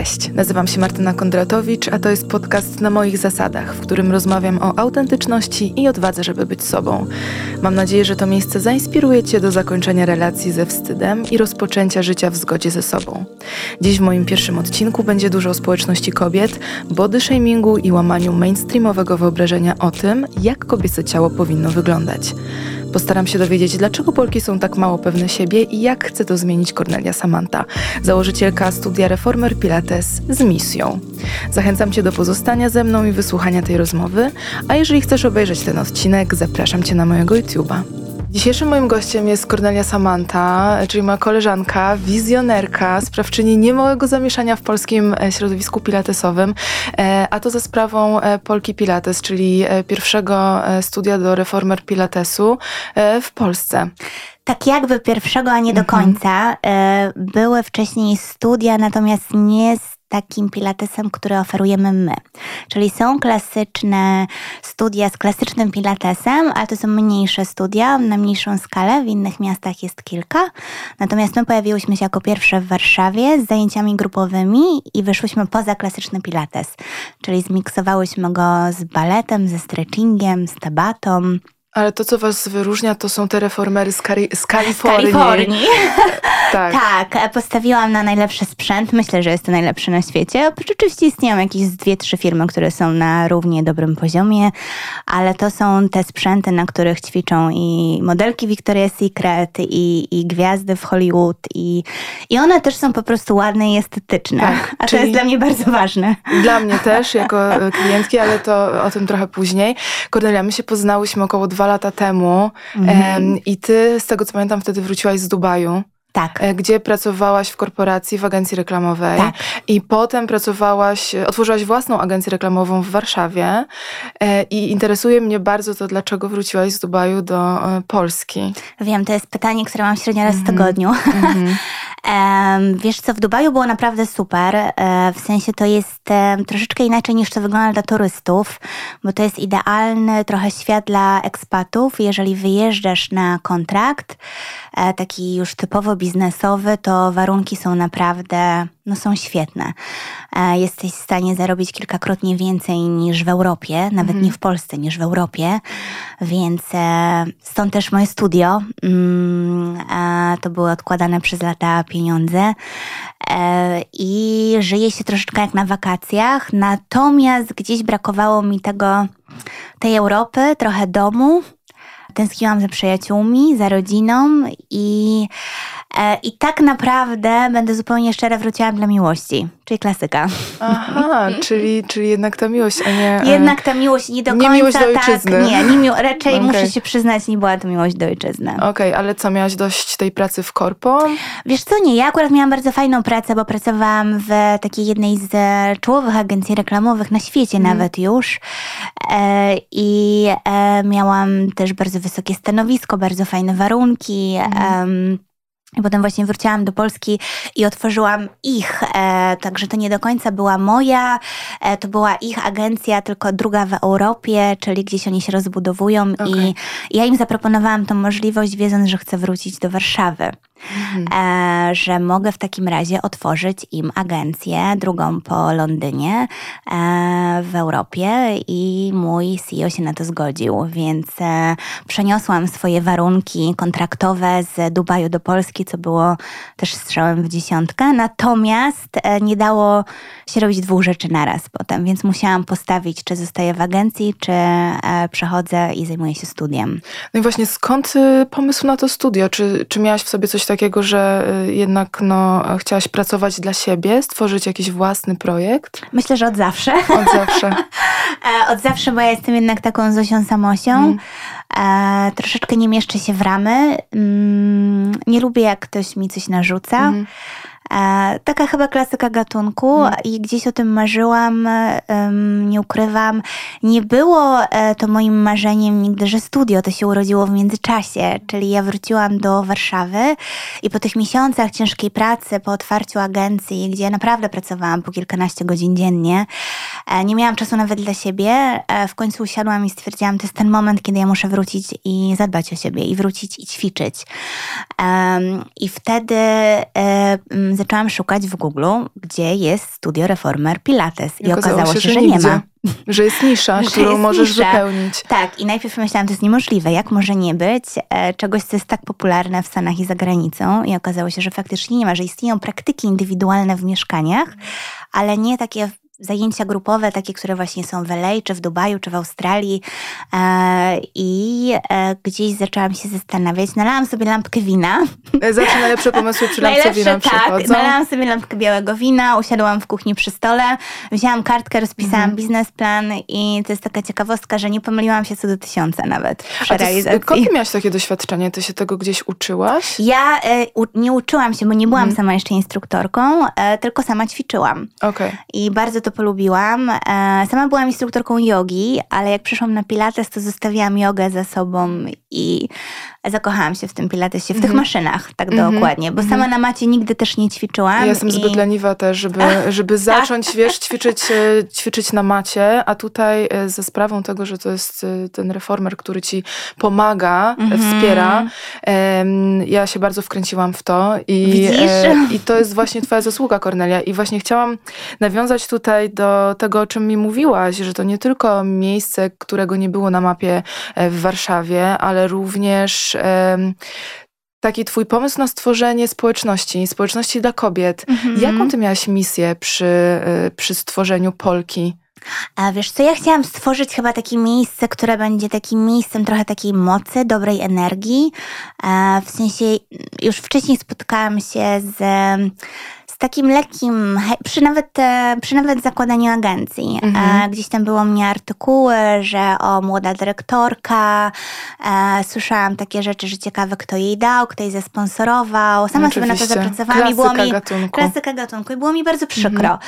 Cześć, nazywam się Martyna Kondratowicz, a to jest podcast na moich zasadach, w którym rozmawiam o autentyczności i odwadze, żeby być sobą. Mam nadzieję, że to miejsce zainspiruje Cię do zakończenia relacji ze wstydem i rozpoczęcia życia w zgodzie ze sobą. Dziś w moim pierwszym odcinku będzie dużo o społeczności kobiet, body shamingu i łamaniu mainstreamowego wyobrażenia o tym, jak kobiece ciało powinno wyglądać. Postaram się dowiedzieć, dlaczego Polki są tak mało pewne siebie i jak chce to zmienić Cornelia Samanta, założycielka studia Reformer Pilates z misją. Zachęcam Cię do pozostania ze mną i wysłuchania tej rozmowy, a jeżeli chcesz obejrzeć ten odcinek, zapraszam Cię na mojego YouTube'a. Dzisiejszym moim gościem jest Cornelia Samanta, czyli moja koleżanka, wizjonerka, sprawczyni niemałego zamieszania w polskim e, środowisku pilatesowym, e, a to za sprawą e, Polki Pilates, czyli pierwszego studia do reformer pilatesu w Polsce. Tak jakby pierwszego, a nie do mhm. końca. Były wcześniej studia, natomiast nie z takim pilatesem, który oferujemy my. Czyli są klasyczne studia z klasycznym pilatesem, ale to są mniejsze studia na mniejszą skalę. W innych miastach jest kilka. Natomiast my pojawiłyśmy się jako pierwsze w Warszawie z zajęciami grupowymi i wyszłyśmy poza klasyczny pilates. Czyli zmiksowałyśmy go z baletem, ze stretchingiem, z tabatą. Ale to, co was wyróżnia, to są te reformery z, Kari z Kalifornii. Z Kalifornii. tak. tak, postawiłam na najlepszy sprzęt. Myślę, że jest to najlepszy na świecie. Oczywiście istnieją jakieś dwie, trzy firmy, które są na równie dobrym poziomie, ale to są te sprzęty, na których ćwiczą i modelki Victoria's Secret, i, i gwiazdy w Hollywood, i, i one też są po prostu ładne i estetyczne. Tak, A to jest dla mnie bardzo ważne. Dla mnie też, jako e, klientki, ale to o tym trochę później. Kornelia, my się poznałyśmy około dwa lata temu mhm. i ty, z tego co pamiętam, wtedy wróciłaś z Dubaju. Tak. E, gdzie pracowałaś w korporacji, w agencji reklamowej. Tak. I potem pracowałaś, otworzyłaś własną agencję reklamową w Warszawie. E, I interesuje mnie bardzo to, dlaczego wróciłaś z Dubaju do e, Polski. Wiem, to jest pytanie, które mam średnio raz w mhm. tygodniu. Mm -hmm. Wiesz co, w Dubaju było naprawdę super. W sensie to jest troszeczkę inaczej niż to wygląda dla turystów, bo to jest idealny trochę świat dla ekspatów. Jeżeli wyjeżdżasz na kontrakt, taki już typowo biznesowy, to warunki są naprawdę, no są świetne. E, jesteś w stanie zarobić kilkakrotnie więcej niż w Europie, nawet mhm. nie w Polsce, niż w Europie, więc e, stąd też moje studio. Mm, to były odkładane przez lata pieniądze e, i żyje się troszeczkę jak na wakacjach, natomiast gdzieś brakowało mi tego, tej Europy, trochę domu. Tęskniłam za przyjaciółmi, za rodziną i E, I tak naprawdę, będę zupełnie szczera, wróciłam dla miłości, czyli klasyka. Aha, czyli, czyli jednak ta miłość, a nie... E, jednak ta miłość nie do nie końca, miłość do tak, ojczyzny. tak, nie, nie mi raczej okay. muszę się przyznać, nie była to miłość do ojczyzny. Okej, okay, ale co, miałaś dość tej pracy w korpo? Wiesz co, nie, ja akurat miałam bardzo fajną pracę, bo pracowałam w takiej jednej z czołowych agencji reklamowych na świecie mm. nawet już e, i e, miałam też bardzo wysokie stanowisko, bardzo fajne warunki, mm. I potem właśnie wróciłam do Polski i otworzyłam ich, e, także to nie do końca była moja, e, to była ich agencja, tylko druga w Europie, czyli gdzieś oni się rozbudowują okay. i ja im zaproponowałam tą możliwość, wiedząc, że chcę wrócić do Warszawy. Mhm. E, że mogę w takim razie otworzyć im agencję, drugą po Londynie e, w Europie i mój CEO się na to zgodził, więc e, przeniosłam swoje warunki kontraktowe z Dubaju do Polski, co było też strzałem w dziesiątkę, natomiast nie dało się robić dwóch rzeczy naraz potem, więc musiałam postawić, czy zostaję w agencji, czy przechodzę i zajmuję się studiem. No i właśnie skąd y, pomysł na to studio? Czy, czy miałaś w sobie coś takiego, że y, jednak no, chciałaś pracować dla siebie, stworzyć jakiś własny projekt? Myślę, że od zawsze. Od zawsze. E, od zawsze, bo ja jestem jednak taką Zosią Samosią. Mm. E, troszeczkę nie mieszczę się w ramy. Mm, nie lubię, jak ktoś mi coś narzuca. Mm. E, taka chyba klasyka gatunku hmm. i gdzieś o tym marzyłam, nie ukrywam. Nie było e, to moim marzeniem nigdy, że studio to się urodziło w międzyczasie, czyli ja wróciłam do Warszawy i po tych miesiącach ciężkiej pracy, po otwarciu agencji, gdzie naprawdę pracowałam po kilkanaście godzin dziennie, E, nie miałam czasu nawet dla siebie. E, w końcu usiadłam i stwierdziłam, to jest ten moment, kiedy ja muszę wrócić i zadbać o siebie i wrócić i ćwiczyć. I wtedy zaczęłam szukać w Google, gdzie jest studio Reformer Pilates. I, I okazało, się, że, że nie ma. Że jest nisza, że którą jest możesz nisza. wypełnić. Tak, i najpierw myślałam, to jest niemożliwe. Jak może nie być e, czegoś, co jest tak popularne w Stanach i za granicą? I okazało się, że faktycznie nie ma, że istnieją praktyki indywidualne w mieszkaniach, ale nie takie zajęcia grupowe, takie, które właśnie są w LA, czy w Dubaju, czy w Australii. E, I e, gdzieś zaczęłam się zastanawiać. Nalałam sobie lampkę wina. E, zawsze najlepsze pomysły przy lampce wina tak, przychodzą. nalałam sobie lampkę białego wina, usiadłam w kuchni przy stole, wzięłam kartkę, rozpisałam mhm. biznesplan i to jest taka ciekawostka, że nie pomyliłam się co do tysiąca nawet przy A realizacji. Miałaś takie doświadczenie? Ty się tego gdzieś uczyłaś? Ja nie uczyłam się, bo nie byłam mhm. sama jeszcze instruktorką, tylko sama ćwiczyłam. Okay. I bardzo to to polubiłam. E, sama byłam instruktorką jogi, ale jak przyszłam na pilates, to zostawiłam jogę za sobą i zakochałam się w tym pilatesie, w mm -hmm. tych mhm. maszynach, tak mm -hmm. dokładnie, bo sama -hmm. na macie nigdy też nie ćwiczyłam. Ja jestem i... zbyt leniwa też, żeby, żeby tak. zacząć, wiesz, ćwiczyć, e, ćwiczyć na macie, a tutaj e, ze sprawą tego, że to jest ten reformer, który ci pomaga, mhm. wspiera, ja się bardzo wkręciłam w to i, i to jest właśnie twoja zasługa, Kornelia i właśnie chciałam nawiązać tutaj do tego, o czym mi mówiłaś, że to nie tylko miejsce, którego nie było na mapie e, w Warszawie, ale również taki twój pomysł na stworzenie społeczności, społeczności dla kobiet. Mhm. Jaką ty miałaś misję przy, e, przy stworzeniu Polki? A wiesz co, ja chciałam stworzyć chyba takie miejsce, które będzie takim miejscem trochę takiej mocy, dobrej energii. E, w sensie już wcześniej spotkałam się z takim lekkim, przy nawet, e, przy nawet zakładaniu agencji. Mhm. Gdzieś tam było mnie artykuły, że o młoda dyrektorka, e, słyszałam takie rzeczy, że ciekawe kto jej dał, kto jej zesponsorował. Sama Oczywiście. sobie na to zapracowałam klasyka i było mi gatunku. klasyka gatunku i było mi bardzo przykro. Mhm.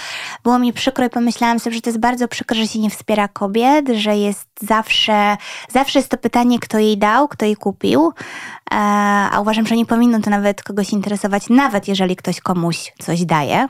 Było mi przykro i pomyślałam sobie, że to jest bardzo przykro, że się nie wspiera kobiet, że jest zawsze, zawsze jest to pytanie, kto jej dał, kto jej kupił. E, a uważam, że nie powinno to nawet kogoś interesować, nawet jeżeli ktoś komuś coś daje.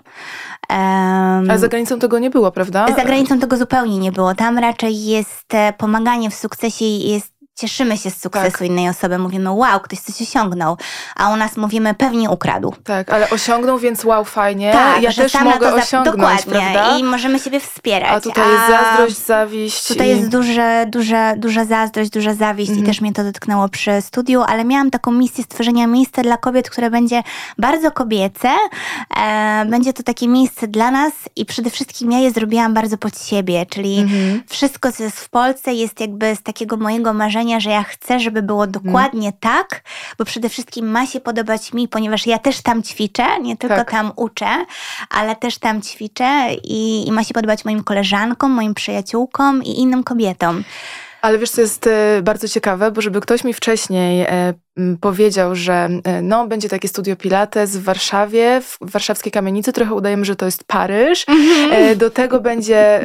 Um, A za granicą tego nie było, prawda? Za granicą tego zupełnie nie było. Tam raczej jest e, pomaganie w sukcesie, jest cieszymy się z sukcesu tak. innej osoby, mówimy wow, ktoś coś osiągnął, a u nas mówimy pewnie ukradł. Tak, ale osiągnął, więc wow, fajnie. Tak, ja też mogę osiągnąć, Dokładnie. prawda? I możemy siebie wspierać. A tutaj a jest zazdrość, zawiść. Tutaj i... jest duże, duże, duża zazdrość, duża zawiść mhm. i też mnie to dotknęło przy studiu, ale miałam taką misję stworzenia miejsca dla kobiet, które będzie bardzo kobiece. E, będzie to takie miejsce dla nas i przede wszystkim ja je zrobiłam bardzo pod siebie, czyli mhm. wszystko, co jest w Polsce jest jakby z takiego mojego marzenia że ja chcę, żeby było dokładnie mm. tak, bo przede wszystkim ma się podobać mi, ponieważ ja też tam ćwiczę, nie tylko tak. tam uczę, ale też tam ćwiczę i, i ma się podobać moim koleżankom, moim przyjaciółkom i innym kobietom. Ale wiesz, co jest e, bardzo ciekawe, bo żeby ktoś mi wcześniej e, powiedział, że e, no, będzie takie studio Pilates w Warszawie, w warszawskiej kamienicy. Trochę udajemy, że to jest Paryż. Mm-hmm. Do tego będzie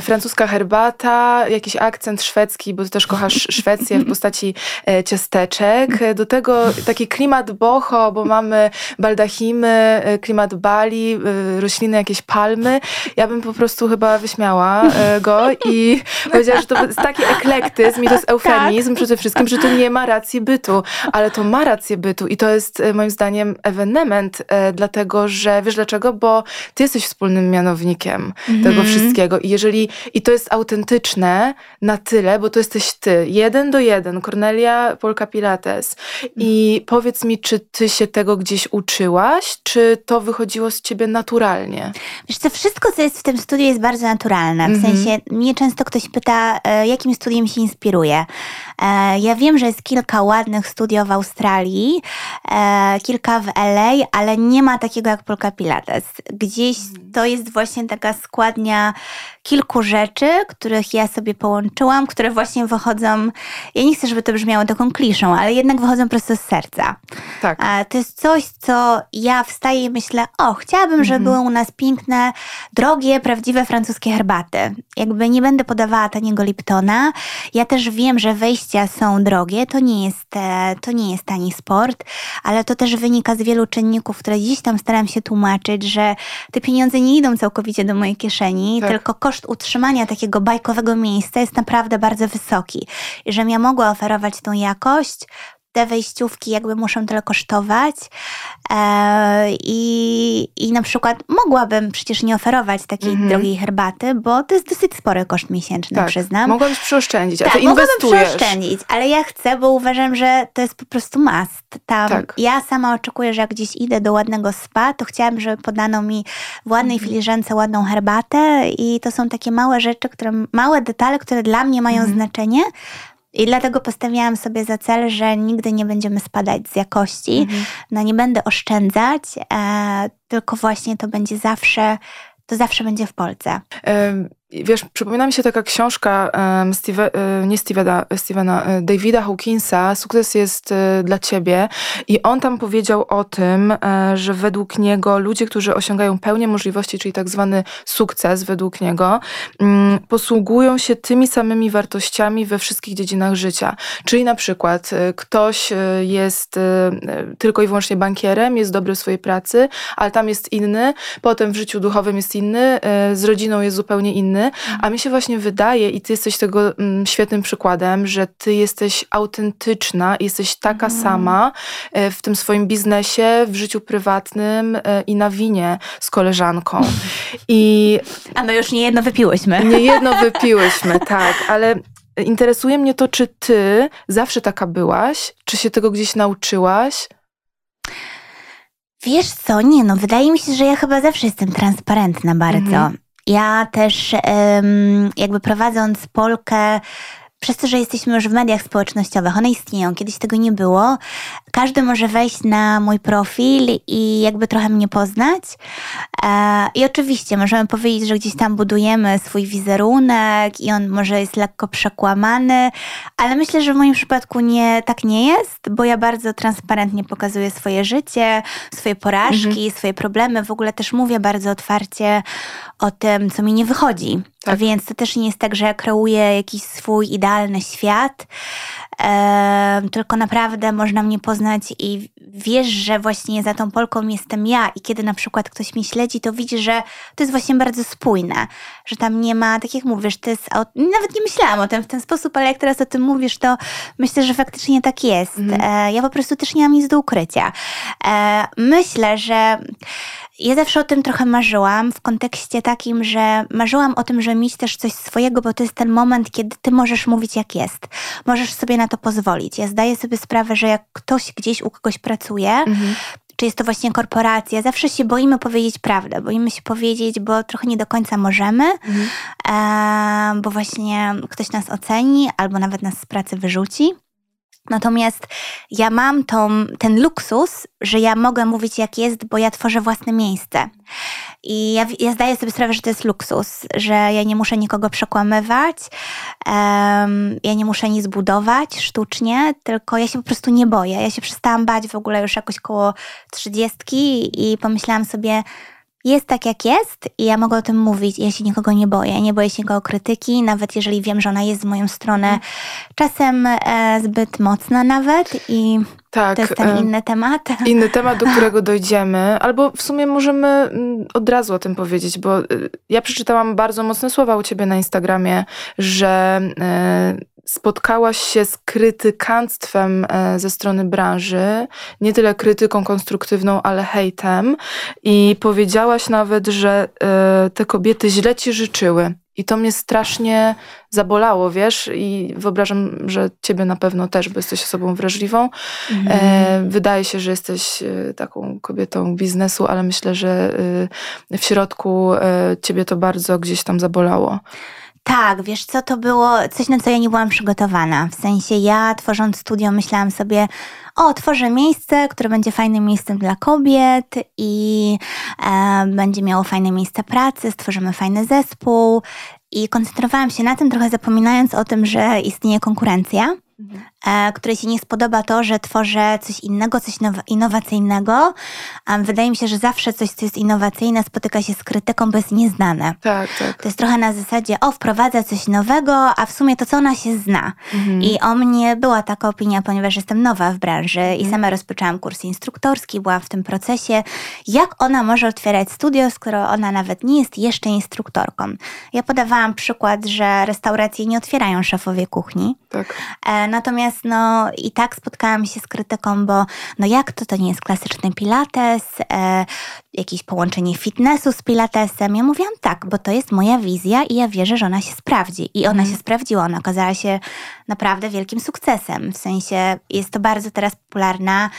francuska herbata, jakiś akcent szwedzki, bo ty też kochasz Szwecję w postaci e, ciasteczek. Do tego taki klimat boho, bo mamy baldachimy, klimat Bali, rośliny, jakieś palmy. Ja bym po prostu chyba wyśmiała go i powiedziała, że to jest taki eklektyzm i to jest eufemizm tak. przede wszystkim, że to nie ma racji bytu ale to ma rację bytu i to jest e, moim zdaniem ewenement, e, dlatego że wiesz dlaczego? Bo ty jesteś wspólnym mianownikiem mm tego wszystkiego i jeżeli, i to jest autentyczne na tyle, bo to jesteś ty, jeden do jeden, Cornelia Polka Pilates i mm. powiedz mi, czy ty się tego gdzieś uczyłaś, czy to wychodziło z ciebie naturalnie? Wiesz co, wszystko co jest w tym studiu jest bardzo naturalne, w mm -hmm. sensie mnie często ktoś pyta, e, jakim studiem się inspiruje. Ja wiem, że jest kilka ładnych studiów w Australii, e, kilka w LA, ale nie ma takiego jak Polka Pilates. Gdzieś mhm. to jest właśnie taka składnia kilku rzeczy, których ja sobie połączyłam, które właśnie wychodzą, ja nie chcę, żeby to brzmiało taką kliszą, ale jednak wychodzą prosto z serca. Tak. To jest coś, co ja wstaję i myślę, o, chciałabym, żeby mhm. były u nas piękne, drogie, prawdziwe francuskie herbaty. Jakby nie będę podawała taniego Liptona. Ja też wiem, że wejścia są drogie, to nie jest, e, to to nie jest tani sport, ale to też wynika z wielu czynników, które gdzieś tam staram się tłumaczyć, że te pieniądze nie idą całkowicie do mojej kieszeni, tak. tylko koszt utrzymania takiego bajkowego miejsca jest naprawdę bardzo wysoki. I żebym ja mogła oferować tą jakość, te wejściówki jakby muszą tyle kosztować e, i, i na przykład mogłabym przecież nie oferować takiej mm -hmm. drogiej herbaty, bo to jest dosyć spory koszt miesięczny, tak, przyznam. Mogłabyś przeoszczędzić, a tak, ty inwestujesz. przeoszczędzić, ale ja chcę, bo uważam, że to jest po prostu must. Tam tak. Ja sama oczekuję, że jak gdzieś idę do ładnego spa, to chciałam, żeby podano mi w ładnej mm -hmm. filiżance ładną herbatę i to są takie małe rzeczy, które, małe detale, które dla mnie mają mm -hmm. znaczenie, i dlatego postawiłam sobie za cel, że nigdy nie będziemy spadać z jakości. Mhm. No nie będę oszczędzać, e, tylko właśnie to będzie zawsze, to zawsze będzie w Polsce. Wiesz, przypomina mi się taka książka um, Steve, nie Stevena, Stevena, e, Davida Hawkinsa, Sukces jest e, dla ciebie. I on tam powiedział o tym, że według niego ludzie, którzy osiągają pełnię możliwości, czyli tak zwany sukces według niego, um, posługują się tymi samymi wartościami we wszystkich dziedzinach życia. Czyli na przykład ktoś jest tylko i wyłącznie bankierem, jest dobry w swojej pracy, ale tam jest inny, potem w życiu duchowym jest inny, z rodziną jest zupełnie inny a mi się właśnie wydaje, i ty jesteś tego mm, świetnym przykładem, że ty jesteś autentyczna, jesteś taka mm. sama e, w tym swoim biznesie, w życiu prywatnym e, i na winie z koleżanką. I a my już nie jedno wypiłyśmy. Nie jedno wypiłyśmy, tak, ale interesuje mnie to, czy ty zawsze taka byłaś, czy się tego gdzieś nauczyłaś? Wiesz co, nie no, wydaje mi się, że ja chyba zawsze jestem transparentna bardzo. Mhm. Ja też jakby prowadząc Polkę przez to, że jesteśmy już w mediach społecznościowych, one istnieją, kiedyś tego nie było. Każdy może wejść na mój profil i jakby trochę mnie poznać. E, I oczywiście możemy powiedzieć, że gdzieś tam budujemy swój wizerunek i on może jest lekko przekłamany, ale myślę, że w moim przypadku nie, tak nie jest, bo ja bardzo transparentnie pokazuję swoje życie, swoje porażki, mhm. swoje problemy. W ogóle też mówię bardzo otwarcie o tym, co mi nie wychodzi. Tak. Więc to też nie jest tak, że ja kreuję jakiś swój idealny świat, e, tylko naprawdę można mnie poznać i wiesz, że właśnie za tą Polką jestem ja i kiedy na przykład ktoś mnie śledzi, to widzi, że to jest właśnie bardzo spójne, że tam nie ma, tak jak mówisz, to jest, nawet nie myślałam o tym w ten sposób, ale jak teraz o tym mówisz, to myślę, że faktycznie tak jest. Mhm. E, ja po prostu też nie mam nic do ukrycia. E, myślę, że ja zawsze o tym trochę marzyłam, w kontekście takim, że marzyłam o tym, że mieć też coś swojego, bo to jest ten moment, kiedy ty możesz mówić jak jest. Możesz sobie na to pozwolić. Ja zdaję sobie sprawę, że jak ktoś gdzieś u kogoś pracuje, mhm czy jest to właśnie korporacja. Zawsze się boimy powiedzieć prawdę, boimy się powiedzieć, bo trochę nie do końca możemy, mhm. e, bo właśnie ktoś nas oceni albo nawet nas z pracy wyrzuci. Natomiast ja mam tą, ten luksus, że ja mogę mówić jak jest, bo ja tworzę własne miejsce. I ja, ja zdaję sobie sprawę, że to jest luksus, że ja nie muszę nikogo przekłamywać, um, ja nie muszę nic budować sztucznie, tylko ja się po prostu nie boję. Ja się przestałam bać w ogóle już jakoś koło trzydziestki i pomyślałam sobie, jest tak, jak jest i ja mogę o tym mówić. Ja się nikogo nie boję. Nie boję się nikogo krytyki, nawet jeżeli wiem, że ona jest z moją stronę mhm. czasem e, zbyt mocna nawet i tak, to jest ten e, inny temat. Inny temat, do którego dojdziemy. Albo w sumie możemy mm, od razu o tym powiedzieć, bo e, ja przeczytałam bardzo mocne słowa u ciebie na Instagramie, że e, spotkałaś się z krytykanstwem e, ze strony branży, nie tyle krytyką konstruktywną, ale hejtem i powiedziałaś nawet, że te kobiety źle ci życzyły. I to mnie strasznie zabolało, wiesz, i wyobrażam, że ciebie na pewno też, bo jesteś osobą wrażliwą. Mhm. wydaje się, że jesteś taką kobietą biznesu, ale myślę, że w środku ciebie to bardzo gdzieś tam zabolało. Tak, wiesz co, to było coś, na co ja nie byłam przygotowana. W sensie ja tworząc studio myślałam sobie, o, tworzę miejsce, które będzie fajnym miejscem dla kobiet i e, będzie miało fajne miejsce pracy, stworzymy fajny zespół i koncentrowałam się na tym, trochę zapominając o tym, że istnieje konkurencja. Mhm. E, której się nie spodoba to, że tworzę coś innego, coś innowacyjnego. Wydaje mi się, że zawsze coś, co jest innowacyjne, spotyka się z krytyką, bo jest nieznane. Tak, tak. To jest trochę na zasadzie, o, wprowadza coś nowego, a w sumie to, co ona się zna. Mhm. I o mnie była taka opinia, ponieważ jestem nowa w branży mhm. i sama rozpoczęłam kurs instruktorski, byłam w tym procesie. Jak ona może otwierać studio, skoro ona nawet nie jest jeszcze instruktorką? Ja podawałam przykład, że restauracje nie otwierają szefowie kuchni. Tak. E, natomiast no i tak spotkałam się z krytyką, bo no jak to, to nie jest klasyczny pilates, e, jakieś połączenie fitnessu z pilatesem. Ja mówiłam tak, bo to jest moja wizja i ja wierzę, że ona się sprawdzi. I ona mm. się sprawdziła, ona okazała się naprawdę wielkim sukcesem. W sensie jest to bardzo teraz popularna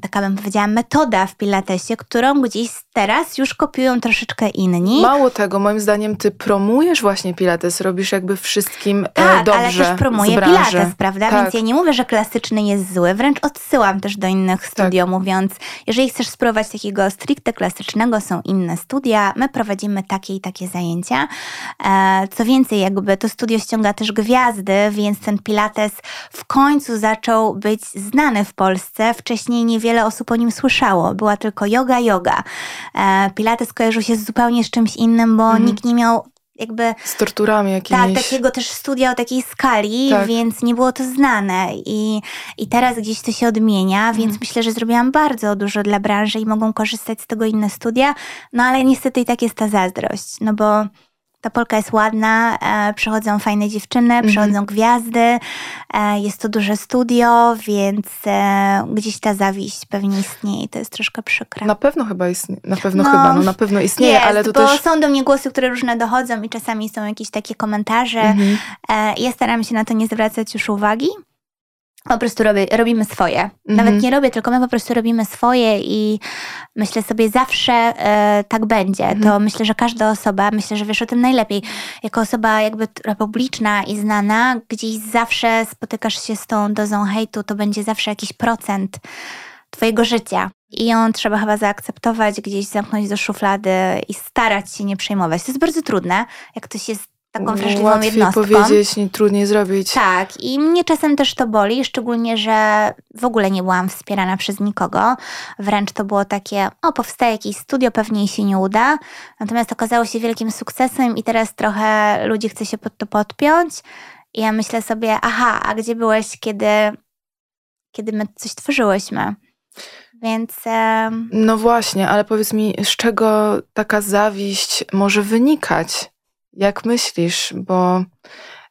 taka bym powiedziała metoda w pilatesie, którą gdzieś teraz już kopiują troszeczkę inni. Mało tego, moim zdaniem ty promujesz właśnie pilates, robisz jakby wszystkim e, tak, dobrze ale też promuję pilates, prawda? Tak. Więc ja nie mówię, że klasyczny jest zły, wręcz odsyłam też do innych studio, tak. mówiąc, jeżeli chcesz spróbować takiego stricte klasycznego, są inne studia, my prowadzimy takie i takie zajęcia. E, co więcej, jakby to studio ściąga też gwiazdy, więc ten pilates w końcu zaczął być znany w Polsce. Wcześniej wcześniej niewiele osób o nim słyszało. Była tylko yoga, yoga. E, Pilates kojarzył się zupełnie z czymś innym, bo mhm. nikt nie miał jakby... Z torturami jakimiś. Tak, takiego też studia o takiej skali, tak. więc nie było to znane. I, I teraz gdzieś to się odmienia, mhm. więc myślę, że zrobiłam bardzo dużo dla branży i mogą korzystać z tego inne studia. No ale niestety i tak jest ta zazdrość, no bo ta Polka jest ładna, e, przychodzą fajne dziewczyny, mhm. przychodzą gwiazdy, e, jest to duże studio, więc e, gdzieś ta zawiść pewnie istnieje i to jest troszkę przykre. Na pewno chyba istnieje, na pewno no, chyba, no na pewno istnieje, jest, ale to bo też... są do mnie głosy, które różne dochodzą i czasami są jakieś takie komentarze. Mhm. E, ja staram się na to nie zwracać już uwagi po prostu robię, robimy swoje. Mhm. Nawet nie robię, tylko my po prostu robimy swoje i myślę sobie zawsze e, tak będzie. Mhm. To myślę, że każda osoba, myślę, że wiesz o tym najlepiej, jako osoba jakby publiczna i znana, gdzieś zawsze spotykasz się z tą dozą hejtu, to będzie zawsze jakiś procent twojego życia. I ją trzeba chyba zaakceptować, gdzieś zamknąć do szuflady i starać się nie przejmować. To jest bardzo trudne, jak ktoś jest taką wrażliwą Łatwiej jednostką. powiedzieć, nie, trudniej zrobić. Tak, i mnie czasem też to boli, szczególnie, że w ogóle nie byłam wspierana przez nikogo. Wręcz to było takie, o, powstaje jakieś studio, pewnie się nie uda. Natomiast okazało się wielkim sukcesem i teraz trochę ludzi chce się pod to podpiąć. I ja myślę sobie, aha, a gdzie byłeś, kiedy, kiedy my coś tworzyłyśmy? Więc. No właśnie, ale powiedz mi, z czego taka zawiść może wynikać? Jak myślisz? Bo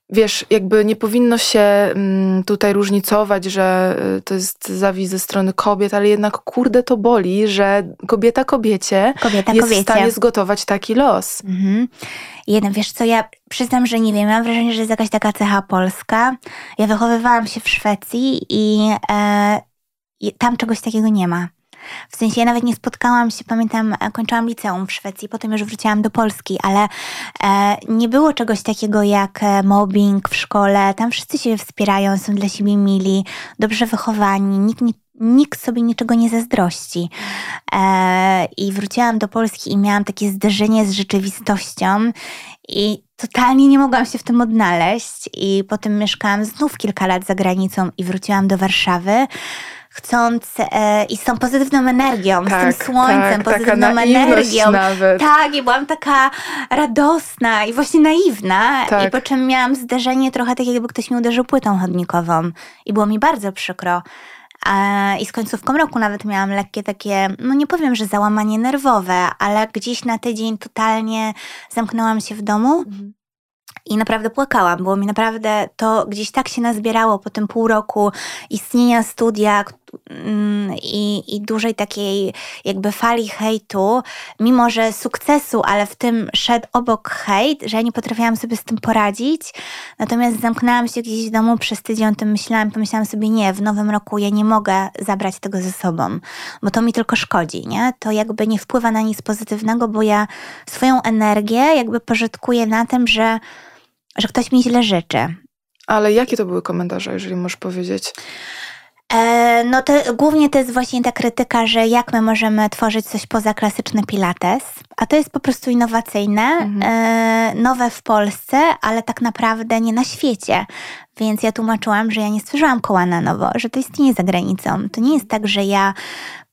wiesz, jakby nie powinno się mm, tutaj różnicować, że y, to jest zawiść ze strony kobiet, ale jednak kurde to boli, że kobieta kobiecie kobieta jest kobiecie. w stanie zgotować taki los. Mhm. Jeden, wiesz co, ja przyznam, że nie wiem, mam wrażenie, że jest jakaś taka cecha polska. Ja wychowywałam się w Szwecji i e, tam czegoś takiego nie ma. W sensie ja nawet nie spotkałam się, pamiętam, e, kończyłam liceum w Szwecji, potem już wróciłam do Polski, ale e, nie było czegoś takiego jak e, mobbing w szkole. Tam wszyscy się wspierają, są dla siebie mili, dobrze wychowani, nikt nie nikt sobie niczego nie zazdrości. E, I wróciłam do Polski i miałam takie zderzenie z rzeczywistością i totalnie nie mogłam się w tym odnaleźć. I potem mieszkałam znów kilka lat za granicą i wróciłam do Warszawy chcąc e, i z tą pozytywną energią, tak, z tym tak, słońcem, tak, pozytywną energią. Nawet. Tak, i byłam taka radosna i właśnie naiwna. Tak. I po czym miałam zderzenie trochę tak, jakby ktoś mi uderzył płytą chodnikową. I było mi bardzo przykro. I z końcówką roku nawet miałam lekkie takie, no nie powiem, że załamanie nerwowe, ale gdzieś na tydzień totalnie zamknęłam się w domu. Mhm i naprawdę płakałam, było mi naprawdę to gdzieś tak się nazbierało po tym pół roku istnienia studia i, i dużej takiej jakby fali hejtu, mimo że sukcesu, ale w tym szedł obok hejt, że ja nie potrafiłam sobie z tym poradzić. Natomiast zamknęłam się gdzieś w domu przez tydzień, o tym myślałam, pomyślałam sobie, nie, w nowym roku ja nie mogę zabrać tego ze sobą, bo to mi tylko szkodzi, nie? To jakby nie wpływa na nic pozytywnego, bo ja swoją energię jakby pożytkuję na tym, że że ktoś mi źle życzy. Ale jakie to były komentarze, jeżeli możesz powiedzieć? E, no to głównie to jest właśnie ta krytyka, że jak my możemy tworzyć coś poza klasyczny pilates, a to jest po prostu innowacyjne, mhm. e, nowe w Polsce, ale tak naprawdę nie na świecie. Więc ja tłumaczyłam, że ja nie stworzyłam koła na nowo, że to istnieje za granicą. To nie jest tak, że ja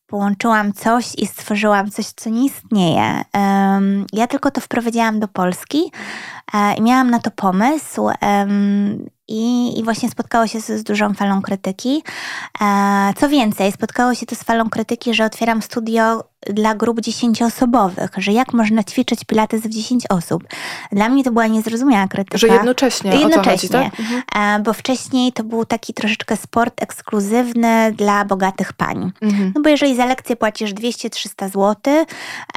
połączyłam coś i stworzyłam coś, co nie istnieje. Um, ja tylko to wprowadziłam do Polski e, i miałam na to pomysł. Um, i, I, właśnie spotkało się z, z dużą falą krytyki. E, co więcej, spotkało się to z falą krytyki, że otwieram studio dla grup dziesięcioosobowych, że jak można ćwiczyć pilates w 10 osób. Dla mnie to była niezrozumiała krytyka. Że jednocześnie, jednocześnie chodzi, tak? mhm. bo wcześniej to był taki troszeczkę sport ekskluzywny dla bogatych pań. Mhm. No bo jeżeli za lekcję płacisz 200-300 zł,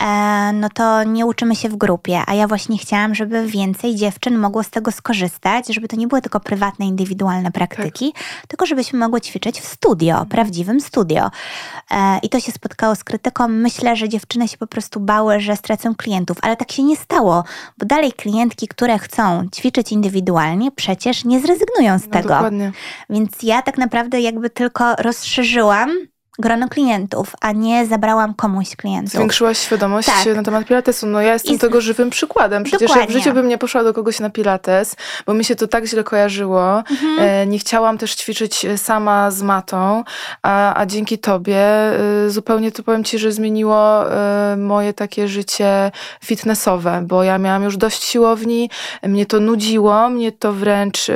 e, no to nie uczymy się w grupie, a ja właśnie chciałam, żeby więcej dziewczyn mogło z tego skorzystać, żeby to nie były tylko prywatne, indywidualne praktyki, tak. tylko żebyśmy mogły ćwiczyć w studio, prawdziwym studio. E, I to się spotkało z krytyką. Myślę, myślę, że dziewczyny się po prostu bały, że stracą klientów, ale tak się nie stało, bo dalej klientki, które chcą ćwiczyć indywidualnie, przecież nie zrezygnują z no, tego. Dokładnie. Więc ja tak naprawdę jakby tylko rozszerzyłam grono klientów, a nie zabrałam komuś klientów. Zwiększyłaś świadomość tak. na temat pilatesu. No ja jestem I... tego żywym przykładem. Przecież Dokładnie. ja w życiu bym nie poszła do kogoś na pilates, bo mi się to tak źle kojarzyło. Mhm. E, nie chciałam też ćwiczyć e, sama z matą, a, a dzięki tobie e, zupełnie to powiem ci, że zmieniło moje takie życie fitnessowe, bo ja miałam już dość siłowni, mnie to nudziło, mnie to wręcz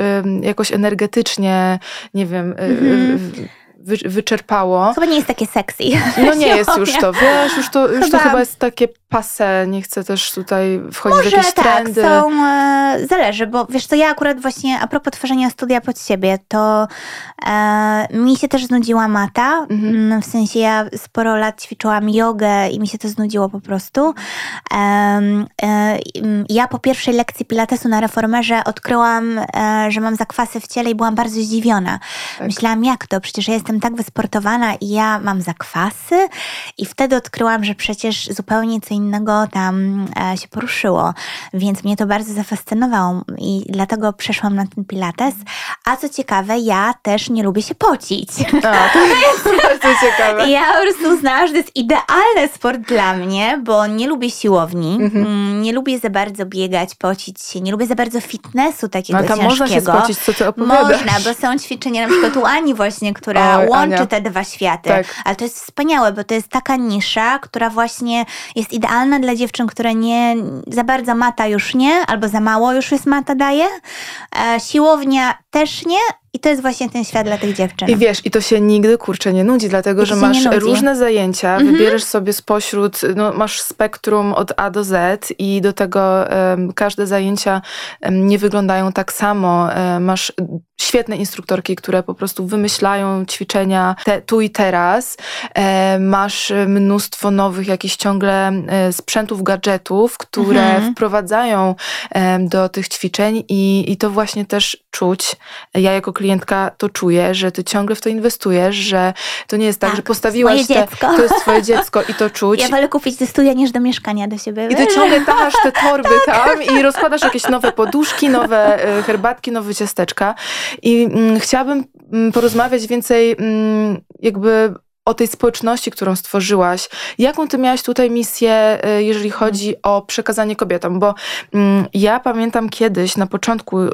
jakoś energetycznie, nie wiem... Mhm wy, wyczerpało. Chyba nie jest takie sexy. No nie jest już to, wiesz, już to, już chyba... to chyba jest takie pase, nie chcę też tutaj wchodzić Może w jakieś tak, trendy. Są, e, zależy, bo wiesz co, ja akurat właśnie a propos tworzenia studia pod siebie, to e, mi się też znudziła mata, mhm. W sensie ja sporo lat ćwiczyłam jogę i mi się to znudziło po prostu. E, e, ja po pierwszej lekcji pilatesu na reformerze odkryłam, e, że mam zakwasy w ciele i byłam bardzo zdziwiona. Tak. Myślałam, jak to? Przecież ja jestem tak wysportowana i ja mam zakwasy i wtedy odkryłam, że przecież zupełnie co innego tam e, się poruszyło, więc mnie to bardzo zafascynowało i dlatego przeszłam na ten pilates. A co ciekawe, ja też nie lubię się pocić. A, to jest bardzo ciekawe. Ja po prostu uznałam, że to jest idealny sport dla mnie, bo nie lubię siłowni, mhm. Mm, nie lubię za bardzo biegać, pocić się, nie lubię za bardzo fitnessu takiego no, tam ciężkiego. można się spocić, co ty opowiadasz. Można, bo są ćwiczenia na przykład u Ani właśnie, która łączy Ania. te dwa światy. Tak. Ale to jest wspaniałe, bo to jest taka nisza, która właśnie jest idealna dla dziewczyn, które nie za bardzo mata już nie, albo za mało już jest mata daje. E, siłownia też nie, i to jest właśnie ten świat dla tych dziewczyn. I wiesz, i to się nigdy kurczę nie nudzi, dlatego I że masz różne zajęcia, mhm. wybierzesz sobie spośród, no masz spektrum od A do Z i do tego um, każde zajęcia um, nie wyglądają tak samo. Um, masz świetne instruktorki, które po prostu wymyślają ćwiczenia te, tu i teraz. masz mnóstwo nowych jakichś ciągle e, sprzętów, gadżetów, które mhm. wprowadzają do tych ćwiczeń i, i to właśnie też czuć. Ja jako klientka to czuję, że ty ciągle w to inwestujesz, że to nie jest tak, tak że postawiłaś te, to jest twoje dziecko i to czuć. Ja wolę kupić do studia niż do mieszkania do siebie. I ty ciągle masz te torby tak. tam i rozkładasz jakieś nowe poduszki, nowe e, herbatki, nowe ciasteczka i mm, chciałabym mm, porozmawiać więcej mm, jakby o tej społeczności, którą stworzyłaś. Jaką ty miałaś tutaj misję, y, jeżeli chodzi o przekazanie kobietom? Bo mm, ja pamiętam kiedyś, na początku, y,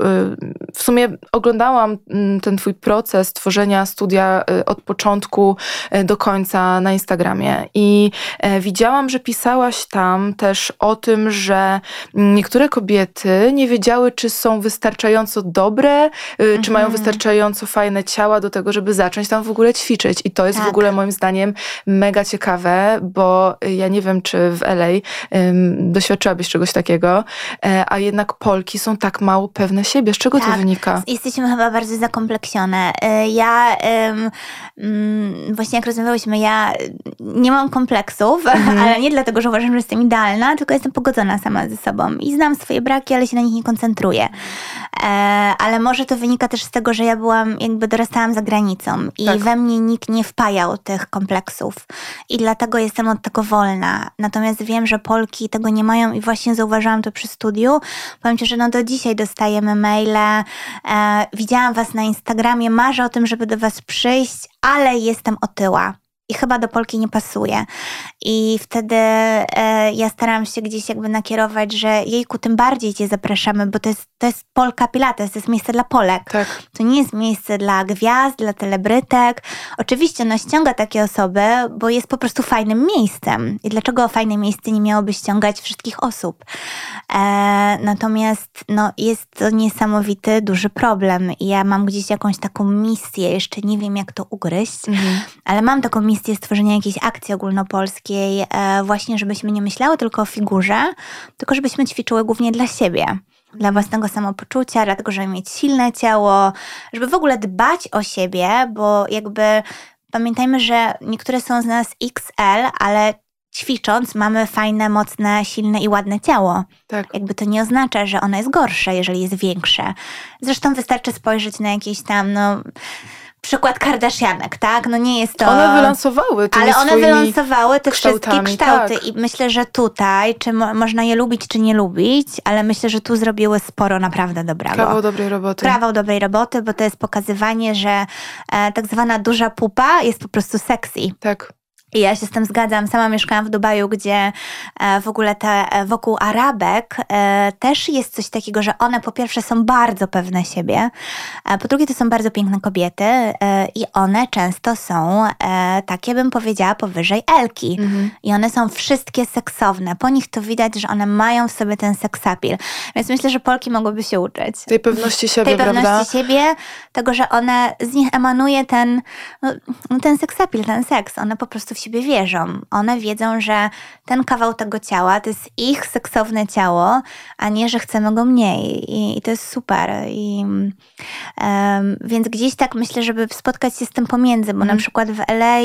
w sumie oglądałam mm, ten twój proces tworzenia studia y, od początku do końca na Instagramie i e, widziałam, że pisałaś tam też o tym, że niektóre kobiety nie wiedziały, czy są wystarczająco dobre, mhm. czy mają mhm. wystarczająco fajne ciała do tego, żeby zacząć tam w ogóle ćwiczyć. I to jest tak. w ogóle moim zdaniem mega ciekawe, bo ja nie wiem, czy w LA um, doświadczyłabyś czegoś takiego, e, a jednak Polki są tak mało pewne siebie. Z czego tak, to wynika? Jesteśmy chyba bardzo zakompleksione. E, ja um, właśnie jak rozmawiałyśmy, ja nie mam kompleksów, mhm. ale nie dlatego, że uważam, że jestem idealna, tylko jestem pogodzona sama ze sobą i znam swoje braki, ale się na nich nie koncentruję. E, ale może to wynika też z tego, że ja byłam, jakby dorastałam za granicą i tak. we mnie nikt nie wpajał tych kompleksów i dlatego jestem od tego wolna. Natomiast wiem, że Polki tego nie mają i właśnie zauważyłam to przy studiu. Powiem Ci, że no do dzisiaj dostajemy maile, e, widziałam was na Instagramie, marzę o tym, żeby do was przyjść, ale jestem otyła i chyba do Polki nie pasuje. I wtedy e, ja starałam się gdzieś jakby nakierować, że jejku, tym bardziej cię zapraszamy, bo to jest, to jest Polka Pilates, to jest miejsce dla Polek. Tak. To nie jest miejsce dla gwiazd, dla celebrytek. Oczywiście no ściąga takie osoby, bo jest po prostu fajnym miejscem. I dlaczego fajne miejsce nie miałoby ściągać wszystkich osób? E, natomiast no, jest to niesamowity, duży problem. I ja mam gdzieś jakąś taką misję, jeszcze nie wiem jak to ugryźć, Mhm. ale mam taką misję stworzenia jakiejś akcji ogólnopolskiej, e, właśnie żebyśmy nie myślały tylko o figurze, tylko żebyśmy ćwiczyły głównie dla siebie. Dla własnego samopoczucia, dlatego, żeby mieć silne ciało, żeby w ogóle dbać o siebie, bo jakby pamiętajmy, że niektóre są z nas XL, ale ćwicząc mamy fajne, mocne, silne i ładne ciało. Tak. Jakby to nie oznacza, że ono jest gorsze, jeżeli jest większe. Zresztą wystarczy spojrzeć na jakieś tam, no, przykład Kardashianek, tak? No nie jest to... One wylansowały tymi Ale one wylansowały te wszystkie kształty tak. i myślę, że tutaj, czy mo- można je lubić, czy nie lubić, ale myślę, że tu zrobiły sporo naprawdę dobrego. Kawał dobrej roboty. Kawał dobrej roboty, bo to jest pokazywanie, że e, tak zwana duża pupa jest po prostu sexy. Tak. I ja się z tym zgadzam. Sama mieszkałam w Dubaju, gdzie e, w ogóle te e, wokół Arabek e, też jest coś takiego, że one po pierwsze są bardzo pewne siebie, po drugie to są bardzo piękne kobiety i one często są takie, bym powiedziała, powyżej Elki. Mhm. I one są wszystkie seksowne. Po nich to widać, że one mają w sobie ten seksapil. Więc myślę, że Polki mogłyby się uczyć Tej pewności siebie, tej prawda? pewności siebie, tego, że one, z nich emanuje ten, no ten seksapil, ten seks. One po prostu w siebie wierzą. One wiedzą, że ten kawał tego ciała to jest ich seksowne ciało, a nie, że chcemy go mniej. I, i to jest super. I, em, więc gdzieś tak myślę, żeby spotkać się z tym pomiędzy, bo na Mhm. przykład w LA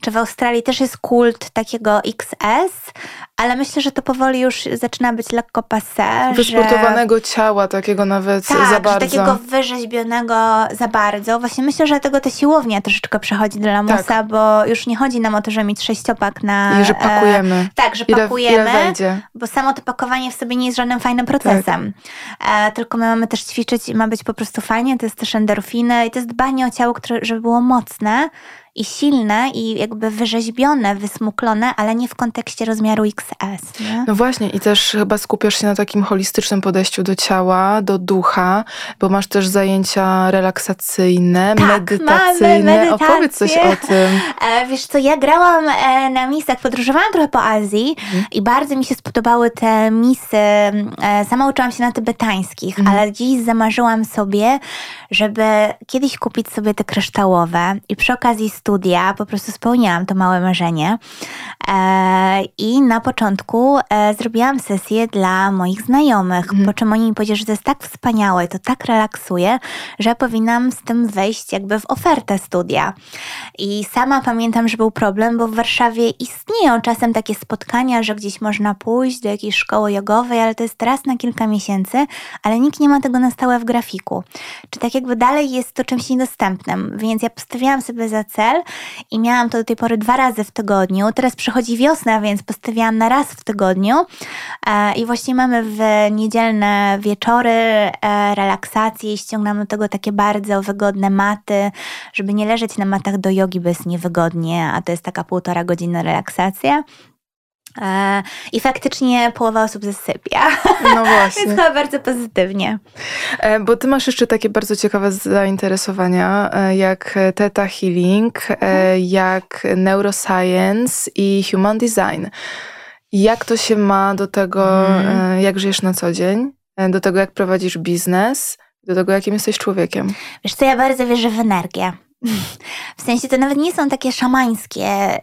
czy w Australii też jest kult takiego XS, ale myślę, że to powoli już zaczyna być lekko passé. że- Wysportowanego ciała, takiego nawet tak, za że bardzo. takiego wyrzeźbionego za bardzo. Właśnie myślę, że tego ta siłownia troszeczkę przechodzi do lamusa, Tak. bo już nie chodzi nam o to, że mieć sześciopak na... I że pakujemy. E, tak, że Ile, pakujemy, ile bo samo to pakowanie w sobie nie jest żadnym fajnym procesem. E, tylko my mamy też ćwiczyć i ma być po prostu fajnie, to jest też endorfiny i to jest dbanie o ciało, które, żeby było mocne i silne i jakby wyrzeźbione, wysmuklone, ale nie w kontekście rozmiaru XS. Nie? No właśnie, i też chyba skupiasz się na takim holistycznym podejściu do ciała, do ducha, bo masz też zajęcia relaksacyjne, Tak, medytacyjne. Opowiedz coś o tym. E, wiesz co, ja grałam e, na misach, podróżowałam trochę po Azji Mhm. i bardzo mi się spodobały te misy. E, sama uczyłam się na tybetańskich, Mhm. ale dziś zamarzyłam sobie, żeby kiedyś kupić sobie te kryształowe i przy okazji studia po prostu spełniałam to małe marzenie. E, I na początku e, zrobiłam sesję dla moich znajomych, Mhm. po czym oni mi powiedzieli, że to jest tak wspaniałe, to tak relaksuje, że powinnam z tym wejść jakby w ofertę studia. I sama pamiętam, że był problem, bo w Warszawie istnieją czasem takie spotkania, że gdzieś można pójść do jakiejś szkoły jogowej, ale to jest raz na kilka miesięcy, ale nikt nie ma tego na stałe w grafiku. Czy tak jakby dalej jest to czymś niedostępnym. Więc ja postawiłam sobie za cel i miałam to do tej pory dwa razy w tygodniu. Teraz przychodzi wiosna, więc postawiłam na raz w tygodniu. E, I właśnie mamy w niedzielne wieczory e, relaksacje i ściągnąłem do tego takie bardzo wygodne maty, żeby nie leżeć na matach do jogi, bo jest niewygodnie, a to jest taka półtora godziny relaksacja. E, I faktycznie połowa osób zasypia, No więc właśnie. chyba bardzo pozytywnie. E, Bo ty masz jeszcze takie bardzo ciekawe zainteresowania, e, jak Theta Healing, e, jak Neuroscience i Human Design. Jak to się ma do tego, Mhm. jak żyjesz na co dzień, do tego, jak prowadzisz biznes, do tego, jakim jesteś człowiekiem? Wiesz co, ja bardzo wierzę w energię. W sensie to nawet nie są takie szamańskie.